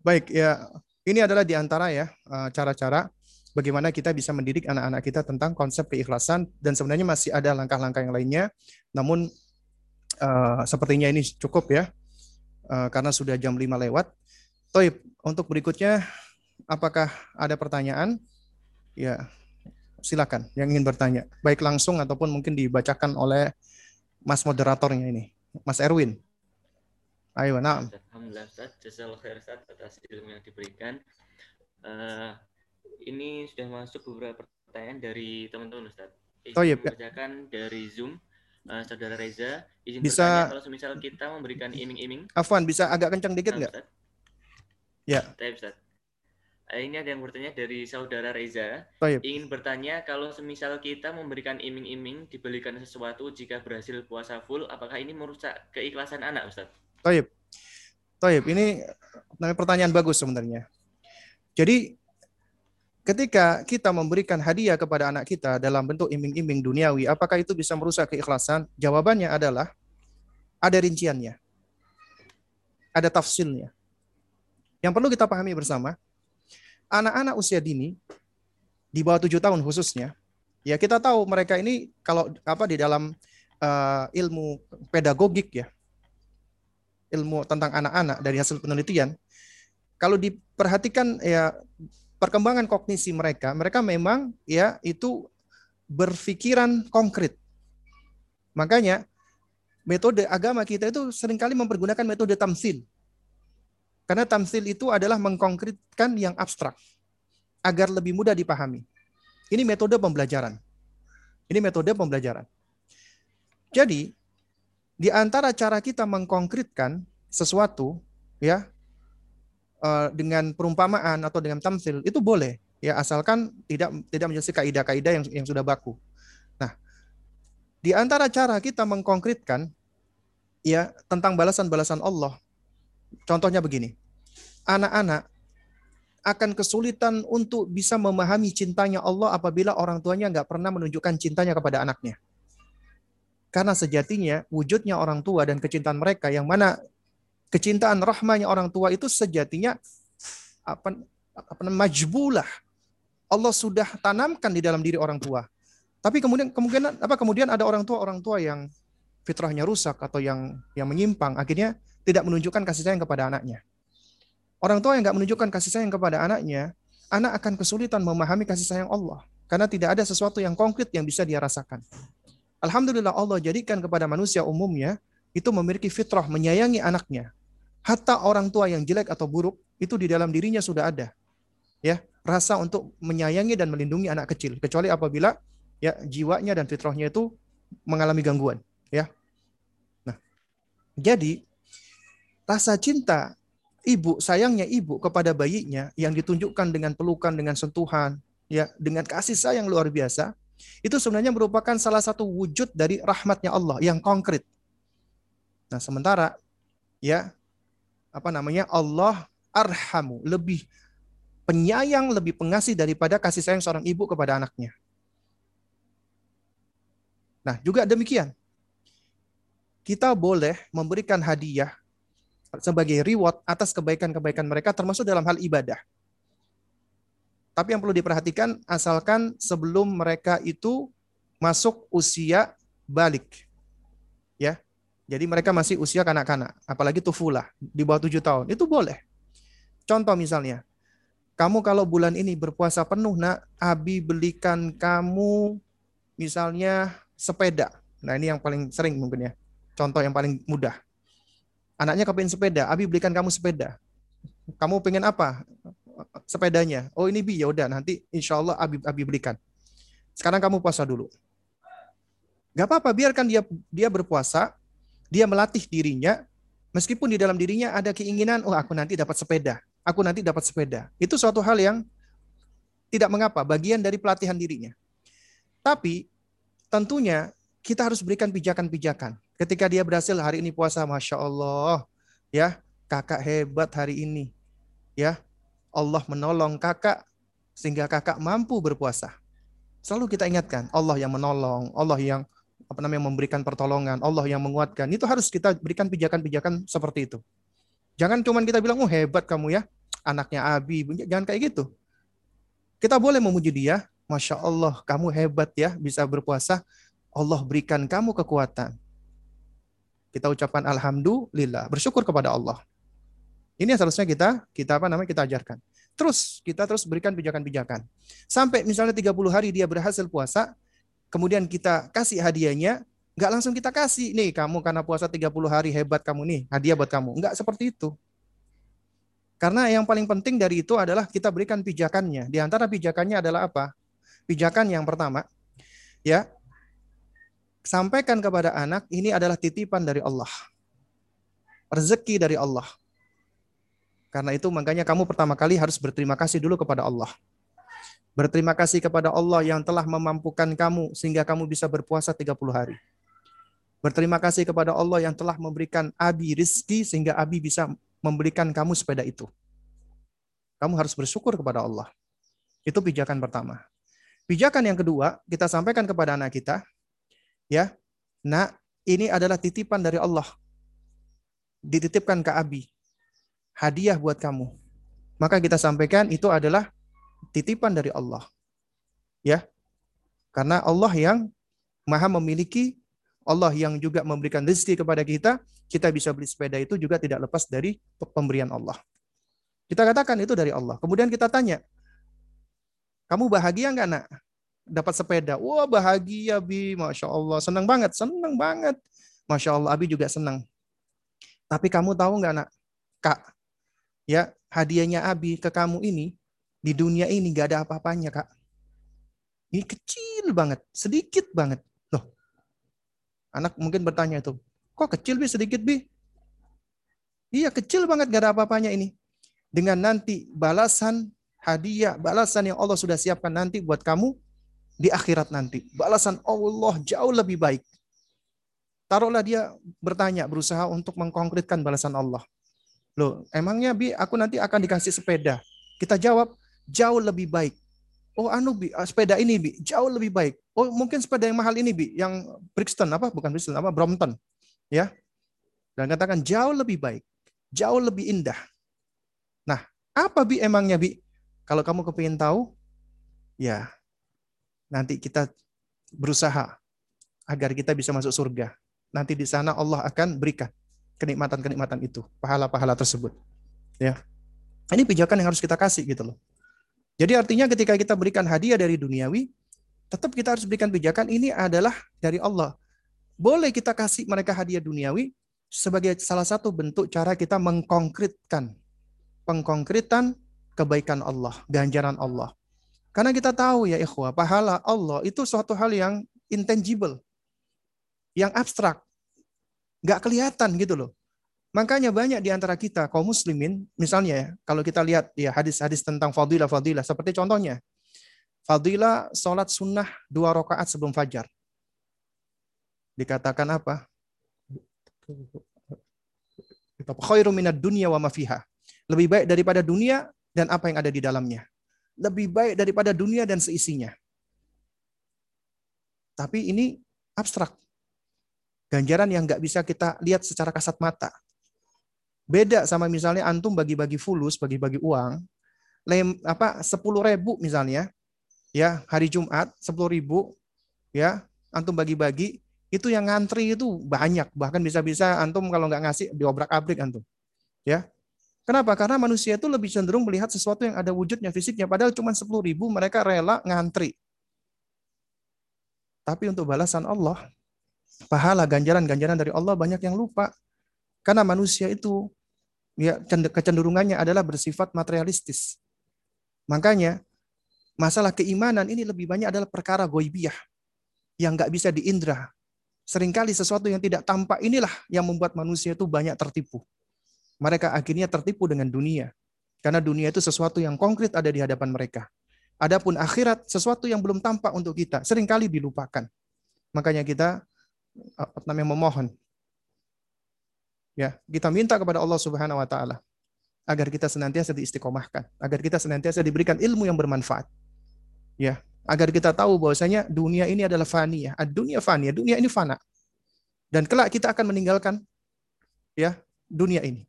baik ya ini adalah di antara ya eh, cara-cara bagaimana kita bisa mendidik anak-anak kita tentang konsep keikhlasan dan sebenarnya masih ada langkah-langkah yang lainnya. Namun uh, sepertinya ini cukup ya uh, karena sudah jam 5 lewat. Toib, untuk berikutnya apakah ada pertanyaan? Ya, silakan yang ingin bertanya, baik langsung ataupun mungkin dibacakan oleh Mas moderatornya ini, Mas Erwin. Ayo, nah. Alhamdulillah Ustaz, jazakallahu khair Ustaz atas ilmu yang diberikan. Uh, ini sudah masuk beberapa pertanyaan dari teman-teman Ustaz. Izin oh, iya. Bacakan dari Zoom. Uh, Saudara Reza, izin bisa bertanya kalau misal kita memberikan iming-iming. Afwan, bisa agak kencang dikit nggak? Ya. Taip, Ustaz. Eh, ini ada yang bertanya dari saudara Reza. Taib. Ingin bertanya kalau semisal kita memberikan iming-iming dibelikan sesuatu jika berhasil puasa full, apakah ini merusak keikhlasan anak, Ustaz? Taib. Taib, ini pertanyaan bagus sebenarnya. Jadi ketika kita memberikan hadiah kepada anak kita dalam bentuk iming-iming duniawi, apakah itu bisa merusak keikhlasan? Jawabannya adalah ada rinciannya. Ada tafsilnya. Yang perlu kita pahami bersama, anak-anak usia dini di bawah tujuh tahun khususnya, ya kita tahu mereka ini kalau apa di dalam uh, ilmu pedagogik ya, ilmu tentang anak-anak dari hasil penelitian, kalau diperhatikan ya perkembangan kognisi mereka, mereka memang ya itu berpikiran konkret. Makanya metode agama kita itu sering kali mempergunakan metode tamsil. Karena tamsil itu adalah mengkonkretkan yang abstrak agar lebih mudah dipahami. Ini metode pembelajaran. Ini metode pembelajaran. Jadi, di antara cara kita mengkonkretkan sesuatu ya eh, dengan perumpamaan atau dengan tamsil itu boleh ya asalkan tidak tidak menjadi kaidah-kaidah yang yang sudah baku. Nah, di antara cara kita mengkonkretkan ya tentang balasan-balasan Allah Contohnya begini, anak-anak akan kesulitan untuk bisa memahami cintanya Allah apabila orang tuanya nggak pernah menunjukkan cintanya kepada anaknya. Karena sejatinya wujudnya orang tua dan kecintaan mereka yang mana kecintaan rahmanya orang tua itu sejatinya apa apa majbulah. Allah sudah tanamkan di dalam diri orang tua. Tapi kemudian kemungkinan apa kemudian ada orang tua orang tua yang fitrahnya rusak atau yang yang menyimpang akhirnya tidak menunjukkan kasih sayang kepada anaknya. Orang tua yang nggak menunjukkan kasih sayang kepada anaknya, anak akan kesulitan memahami kasih sayang Allah. Karena tidak ada sesuatu yang konkret yang bisa dia rasakan. Alhamdulillah Allah jadikan kepada manusia umumnya itu memiliki fitrah menyayangi anaknya. Hatta orang tua yang jelek atau buruk itu di dalam dirinya sudah ada. Ya, rasa untuk menyayangi dan melindungi anak kecil kecuali apabila ya jiwanya dan fitrahnya itu mengalami gangguan, ya. Nah, jadi rasa cinta ibu, sayangnya ibu kepada bayinya yang ditunjukkan dengan pelukan, dengan sentuhan, ya, dengan kasih sayang luar biasa, itu sebenarnya merupakan salah satu wujud dari rahmatnya Allah yang konkret. Nah, sementara ya apa namanya? Allah arhamu, lebih penyayang, lebih pengasih daripada kasih sayang seorang ibu kepada anaknya. Nah, juga demikian. Kita boleh memberikan hadiah sebagai reward atas kebaikan-kebaikan mereka termasuk dalam hal ibadah. Tapi yang perlu diperhatikan asalkan sebelum mereka itu masuk usia balik. Ya. Jadi mereka masih usia kanak-kanak, apalagi tufulah di bawah tujuh tahun. Itu boleh. Contoh misalnya, kamu kalau bulan ini berpuasa penuh, nak, Abi belikan kamu misalnya sepeda. Nah ini yang paling sering mungkin ya. Contoh yang paling mudah. Anaknya kepingin sepeda, Abi belikan kamu sepeda. Kamu pengen apa? Sepedanya. Oh ini Bi, ya udah nanti insya Allah Abi, Abi belikan. Sekarang kamu puasa dulu. Gak apa-apa, biarkan dia dia berpuasa, dia melatih dirinya, meskipun di dalam dirinya ada keinginan, oh aku nanti dapat sepeda, aku nanti dapat sepeda. Itu suatu hal yang tidak mengapa, bagian dari pelatihan dirinya. Tapi tentunya kita harus berikan pijakan-pijakan. Ketika dia berhasil hari ini puasa, masya Allah, ya kakak hebat hari ini. ya Allah menolong kakak sehingga kakak mampu berpuasa. Selalu kita ingatkan Allah yang menolong, Allah yang apa namanya memberikan pertolongan, Allah yang menguatkan. Itu harus kita berikan pijakan-pijakan seperti itu. Jangan cuma kita bilang, oh hebat kamu ya, anaknya Abi. Jangan kayak gitu. Kita boleh memuji dia, Masya Allah, kamu hebat ya, bisa berpuasa. Allah berikan kamu kekuatan. Kita ucapkan Alhamdulillah, bersyukur kepada Allah. Ini yang seharusnya kita kita apa namanya kita ajarkan. Terus kita terus berikan pijakan-pijakan. Sampai misalnya 30 hari dia berhasil puasa, kemudian kita kasih hadiahnya, nggak langsung kita kasih, nih kamu karena puasa 30 hari hebat kamu nih, hadiah buat kamu. Nggak seperti itu. Karena yang paling penting dari itu adalah kita berikan pijakannya. Di antara pijakannya adalah apa? Pijakan yang pertama, ya, sampaikan kepada anak ini adalah titipan dari Allah. Rezeki dari Allah. Karena itu makanya kamu pertama kali harus berterima kasih dulu kepada Allah. Berterima kasih kepada Allah yang telah memampukan kamu sehingga kamu bisa berpuasa 30 hari. Berterima kasih kepada Allah yang telah memberikan Abi rizki sehingga Abi bisa memberikan kamu sepeda itu. Kamu harus bersyukur kepada Allah. Itu pijakan pertama. Pijakan yang kedua, kita sampaikan kepada anak kita, ya, nak, ini adalah titipan dari Allah. Dititipkan ke Abi. Hadiah buat kamu. Maka kita sampaikan itu adalah titipan dari Allah. Ya. Karena Allah yang Maha memiliki, Allah yang juga memberikan rezeki kepada kita, kita bisa beli sepeda itu juga tidak lepas dari pemberian Allah. Kita katakan itu dari Allah. Kemudian kita tanya, kamu bahagia nggak nak? Dapat sepeda. Wah bahagia Bi. Masya Allah. Senang banget. Senang banget. Masya Allah. Abi juga senang. Tapi kamu tahu nggak nak? Kak. Ya hadiahnya Abi ke kamu ini di dunia ini gak ada apa-apanya, Kak. Ini kecil banget, sedikit banget. Loh, anak mungkin bertanya itu, kok kecil, Bi, sedikit, Bi? Iya, kecil banget, gak ada apa-apanya ini. Dengan nanti balasan hadiah, balasan yang Allah sudah siapkan nanti buat kamu di akhirat nanti. Balasan Allah jauh lebih baik. Taruhlah dia bertanya, berusaha untuk mengkonkretkan balasan Allah. Loh, emangnya Bi, aku nanti akan dikasih sepeda. Kita jawab, jauh lebih baik. Oh anu bi, ah, sepeda ini bi jauh lebih baik. Oh mungkin sepeda yang mahal ini bi, yang Brixton apa? Bukan Brixton apa? Brompton, ya. Dan katakan jauh lebih baik, jauh lebih indah. Nah, apa bi emangnya bi? Kalau kamu kepingin tahu, ya nanti kita berusaha agar kita bisa masuk surga. Nanti di sana Allah akan berikan kenikmatan-kenikmatan itu, pahala-pahala tersebut. Ya. Ini pijakan yang harus kita kasih gitu loh. Jadi artinya ketika kita berikan hadiah dari duniawi, tetap kita harus berikan pijakan ini adalah dari Allah. Boleh kita kasih mereka hadiah duniawi sebagai salah satu bentuk cara kita mengkonkretkan pengkonkretan kebaikan Allah, ganjaran Allah. Karena kita tahu ya ikhwah, pahala Allah itu suatu hal yang intangible, yang abstrak, nggak kelihatan gitu loh. Makanya banyak di antara kita kaum muslimin, misalnya ya, kalau kita lihat ya hadis-hadis tentang fadilah-fadilah, seperti contohnya, fadilah sholat sunnah dua rakaat sebelum fajar. Dikatakan apa? Khairu minad dunia wa mafiha. Lebih baik daripada dunia dan apa yang ada di dalamnya. Lebih baik daripada dunia dan seisinya. Tapi ini abstrak. Ganjaran yang nggak bisa kita lihat secara kasat mata. Beda sama misalnya antum bagi-bagi fulus, bagi-bagi uang, lem, apa sepuluh ribu misalnya, ya hari Jumat sepuluh ribu, ya antum bagi-bagi, itu yang ngantri itu banyak, bahkan bisa-bisa antum kalau nggak ngasih diobrak-abrik antum, ya. Kenapa? Karena manusia itu lebih cenderung melihat sesuatu yang ada wujudnya, fisiknya, padahal cuma sepuluh ribu mereka rela ngantri. Tapi untuk balasan Allah, pahala ganjaran-ganjaran dari Allah banyak yang lupa. Karena manusia itu ya kecenderungannya adalah bersifat materialistis. Makanya masalah keimanan ini lebih banyak adalah perkara goibiyah yang nggak bisa diindra. Seringkali sesuatu yang tidak tampak inilah yang membuat manusia itu banyak tertipu. Mereka akhirnya tertipu dengan dunia. Karena dunia itu sesuatu yang konkret ada di hadapan mereka. Adapun akhirat sesuatu yang belum tampak untuk kita, sering kali dilupakan. Makanya kita apa namanya memohon Ya, kita minta kepada Allah Subhanahu wa taala. agar kita senantiasa diistiqomahkan, agar kita senantiasa diberikan ilmu yang bermanfaat. Ya, agar kita tahu bahwasanya dunia ini adalah fani ya. Dunia fani, ya. dunia ini fana. Dan kelak kita akan meninggalkan ya dunia ini.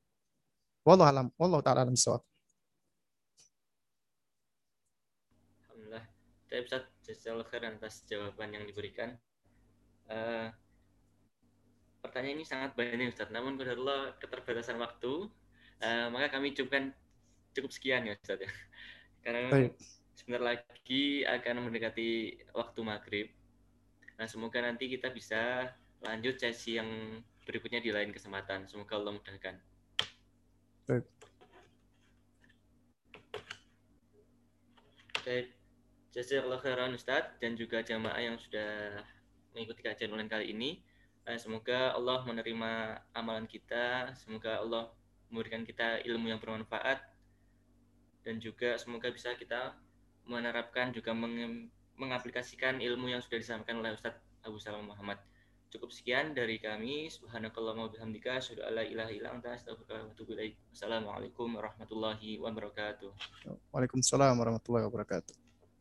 Wallahu alam, wallahu taala alam Alhamdulillah. Saya khairan atas jawaban yang diberikan. Uh, pertanyaan ini sangat banyak Ustaz, namun Allah keterbatasan waktu, uh, maka kami cukupkan cukup sekian ya Ustaz ya. Karena Baik. sebentar lagi akan mendekati waktu maghrib. Nah, semoga nanti kita bisa lanjut sesi yang berikutnya di lain kesempatan. Semoga Allah mudahkan. Baik. Baik. Jazakallah khairan Ustaz dan juga jamaah yang sudah mengikuti kajian online kali ini. Eh, semoga Allah menerima amalan kita, semoga Allah memberikan kita ilmu yang bermanfaat dan juga semoga bisa kita menerapkan juga mengaplikasikan ilmu yang sudah disampaikan oleh Ustadz Abu Salam Muhammad. Cukup sekian dari kami. Subhanakallahumma bihamdika asyhadu an la ilaha anta wa atubu ilaik. Assalamualaikum warahmatullahi wabarakatuh. Waalaikumsalam warahmatullahi wabarakatuh.